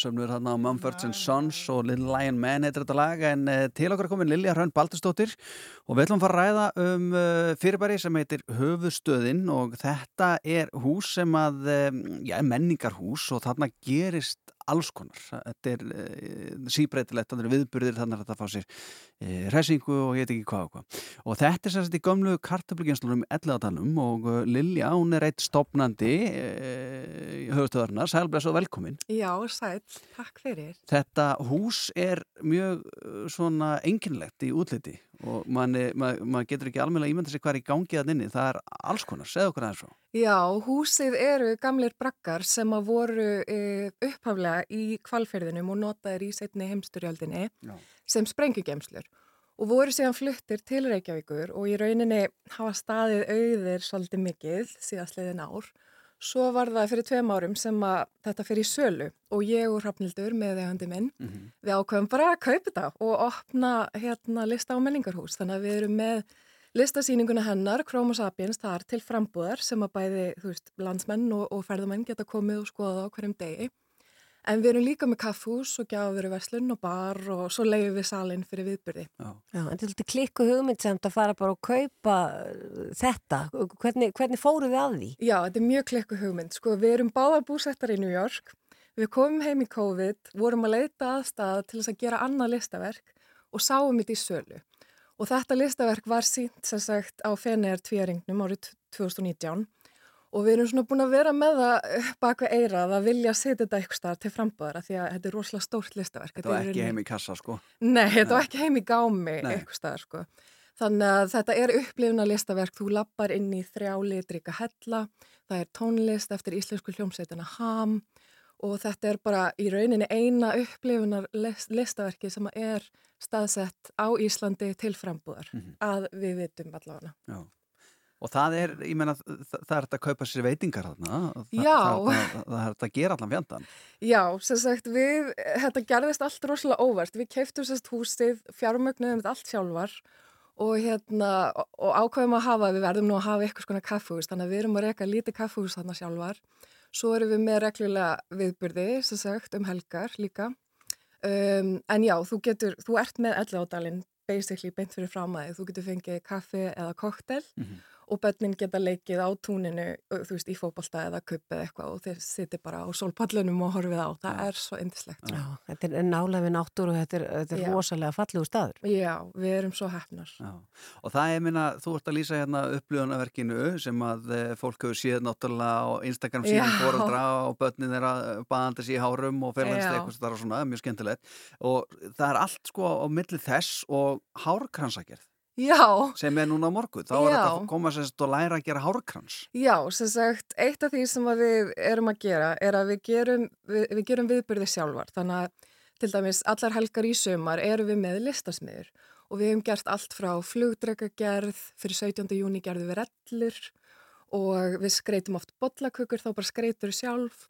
Speaker 2: Munnsöfnur hérna á Mumford Sons og Little Lion Man heitir þetta lag en uh, til okkar komin Lilja Hrönn Baldursdóttir og við ætlum að fara að ræða um uh, fyrirbæri sem heitir Höfustöðin og þetta er hús sem að, um, já, menningarhús og þarna gerist alls konar. Þetta er uh, síbreytilegt, þannig viðburðir þannig að þetta fá sér uh, resingu og ég veit ekki hvað og hvað. Og þetta er sérst í gömlu kartöflugjenslurum í Elladalum og uh, Lilja, hún er eitt stopnandi uh, höfustöðarnar, sælbless og velkomin.
Speaker 16: Já, sæl, takk fyrir.
Speaker 2: Þetta hús er mjög svona enginlegt í útliti og mann mað getur ekki alveg að ímynda sig hvað er í gangi að inni. Það er alls konar, segðu okkur aðeins svo.
Speaker 16: Já, húsið eru gamlir brakkar sem að voru e, upphaflega í kvalferðinum og notaðir í setni heimsturjöldinni
Speaker 2: Já.
Speaker 16: sem sprengugemslur og voru síðan fluttir til Reykjavíkur og í rauninni hafa staðið auðir svolítið mikið síðastliðin ár. Svo var það fyrir tveim árum sem að þetta fyrir sölu og ég og Hrafnildur með þegar minn
Speaker 2: Mhm.
Speaker 16: við ákveðum bara að kaupa þetta og opna hérna lista á menningarhús þannig að við erum með listasýninguna hennar, Chroma Sapiens, þar til frambúðar sem að bæði, veist, landsmenn og, og ferðamenn geta komið og skoða á hverjum degi. En við erum líka með kaffhús og gjafveru verslun og bar og svo leiðum við salin fyrir viðbyrði.
Speaker 2: Já.
Speaker 3: Já, en til þetta klikku hugmynd sem að fara bara og kaupa uh, þetta, hvernig, hvernig fóruð þið að því?
Speaker 16: Já, þetta er mjög klikku hugmynd. Sko, við erum báðar búsettar í New York. Við komum heim í COVID, vorum að leita aðstæða til þess að gera annað listaverk og sáum þetta í sölu. Og þetta listaverk var sínt sem sagt á Feneir tvíaringnum árið 2019 og við erum svona búin að vera með það baka eirað að vilja setja þetta eitthvað staðar til frambúðara því að þetta er rosalega stórt listaverk.
Speaker 2: Þetta var
Speaker 16: er
Speaker 2: ekki heim í kassa, sko.
Speaker 16: Nei, þetta var ekki heim í gámi eitthvað staðar sko. Þannig að þetta er upplifna listaverk, þú lappar inn í þrjá litrika hella, það er tónlist eftir íslensku hljómsveitina Ham og þetta er bara í rauninni eina upplifunar listaverki sem er staðsett á Íslandi til frambúðar
Speaker 2: Mhm.
Speaker 16: að við vitum allavega.
Speaker 2: Já. Og það er, ég meina, það, er þetta að kaupa sér veitingar þarna. Það. Það, það, er þetta að gera allan fjandan.
Speaker 16: Já, sem sagt, við, þetta gerðist allt rosalega óvart. Við keiftum sérst húsið, fjármögnuðum allt sjálfar og, hérna, og, ákveðum að hafa, við verðum nú að hafa eitthvað svona kaffehús, þannig að við erum að reyka lítið kaffehús þarna sjálfar. Svo erum við með reglulega viðburði, sem sagt, um helgar líka. Um, en já, þú getur, þú ert með elli ádalinn basically beint fyrir framæði. Þú getur fengið kaffi eða koktel og börnin geta leikið á túninu, þú veist, í fótbolta eða kupp eða eitthvað og þeir siti bara á sólpallunum og horfið á. Það er svo indislegt.
Speaker 3: Já, þetta er nálega við náttúru og þetta er, þetta er rosalega fallegu staður.
Speaker 16: Já, við erum svo hefnar.
Speaker 2: Já. Og það er minna, þú ert að lýsa hérna upplöðunarverkinu sem að eh, fólk hefur séð náttúrulega á Instagram síðan
Speaker 16: Já.
Speaker 2: fóreldra og börnin þeirra baðandi sér í hárum og þar og svona, mjög skemmtilegt. Og það er allt sko á milli þess og hárkransagerð
Speaker 16: Já,
Speaker 2: sem er núna á morgun. Þá er
Speaker 16: Já.
Speaker 2: þetta að koma sérst og læra að gera hárkrans.
Speaker 16: já, sem sagt, eitt af því sem við erum að gera er að við gerum, við, við gerum viðbyrði sjálfar. Þannig að til dæmis allar helgar í sömar erum við með listasmiður og við hefum gert allt frá flugdrekagerð, fyrir 17. júni gerðum við rellur og við skreitum oft bollakökur, þá bara skreitur sjálf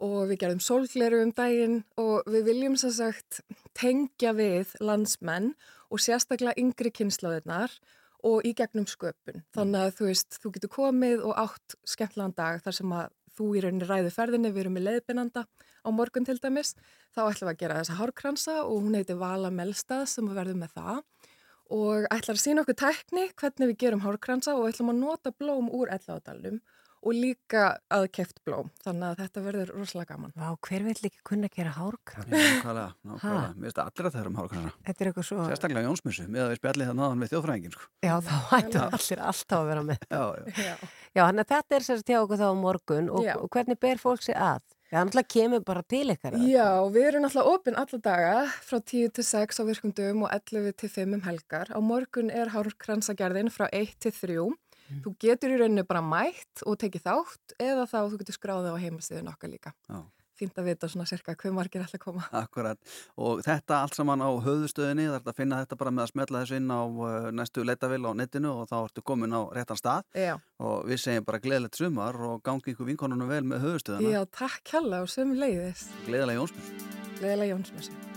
Speaker 16: og við gerðum sólgleru um daginn og við viljum sem sagt tengja við landsmenn og sérstaklega yngri kynslaðirnar og í gegnum sköpun. Þannig að þú veist, þú getur komið og átt skemmtlan dag þar sem að þú í rauninni ræðu ferðinni, við erum með leiðbynanda á morgun til dæmis, þá ætlum við að gera þessa hárkransa og hún heitir Vala Melstað sem við verðum með það. Og ætlar að sína okkur tækni hvernig við gerum hárkransa og ætlum að nota blóm úr elláðalum og líka aðkeft blóm. Þannig að þetta verður rosalega gaman.
Speaker 3: Vá, hver vil ekki kunna gera hárkrans?
Speaker 2: Nákvæmlega, nákvæmlega. Mér finnst allir að það eru um hárkransa.
Speaker 3: Þetta er eitthvað svo...
Speaker 2: Sérstaklega Jónsmissu, með að við spjallið það náðan við þjóðfræðingin, sko.
Speaker 3: Já, þá hættu allir alltaf að vera með.
Speaker 2: Já, já.
Speaker 16: Já.
Speaker 3: Hann að þetta er sérst hjá okkur þá á morgun og,
Speaker 16: Já.
Speaker 3: og hvernig ber fólk sig að? Já, hann alltaf kemur bara til ykkar.
Speaker 16: Já, við erum náttúrulega opinn alla daga frá 10 til 6 á virkum dögum og 11 til 5 um helgar. Á morgun er hárkransagerðin frá 1 til 3. Þú getur í rauninu bara mætt og tekið þátt eða þá þú getur skráðið á heimasíðun okkar líka.
Speaker 2: Já.
Speaker 16: Fínt að vita svona cirka hver margir ætla að koma.
Speaker 2: Akkurat, og þetta allt saman á höfðustöðinni, það er að finna þetta bara með að smetla þessu inn á uh, næstu leitavil á netinu og þá ertu komin á réttan stað
Speaker 16: Já.
Speaker 2: og við segjum bara gleðilegt sumar og gangi ykkur vinkonunum vel með höfðustöðina.
Speaker 16: Já, takk hella og sömu leiðis.
Speaker 2: Gleðilega Jónsmjöss.
Speaker 16: Gleðilega Jónsmessu.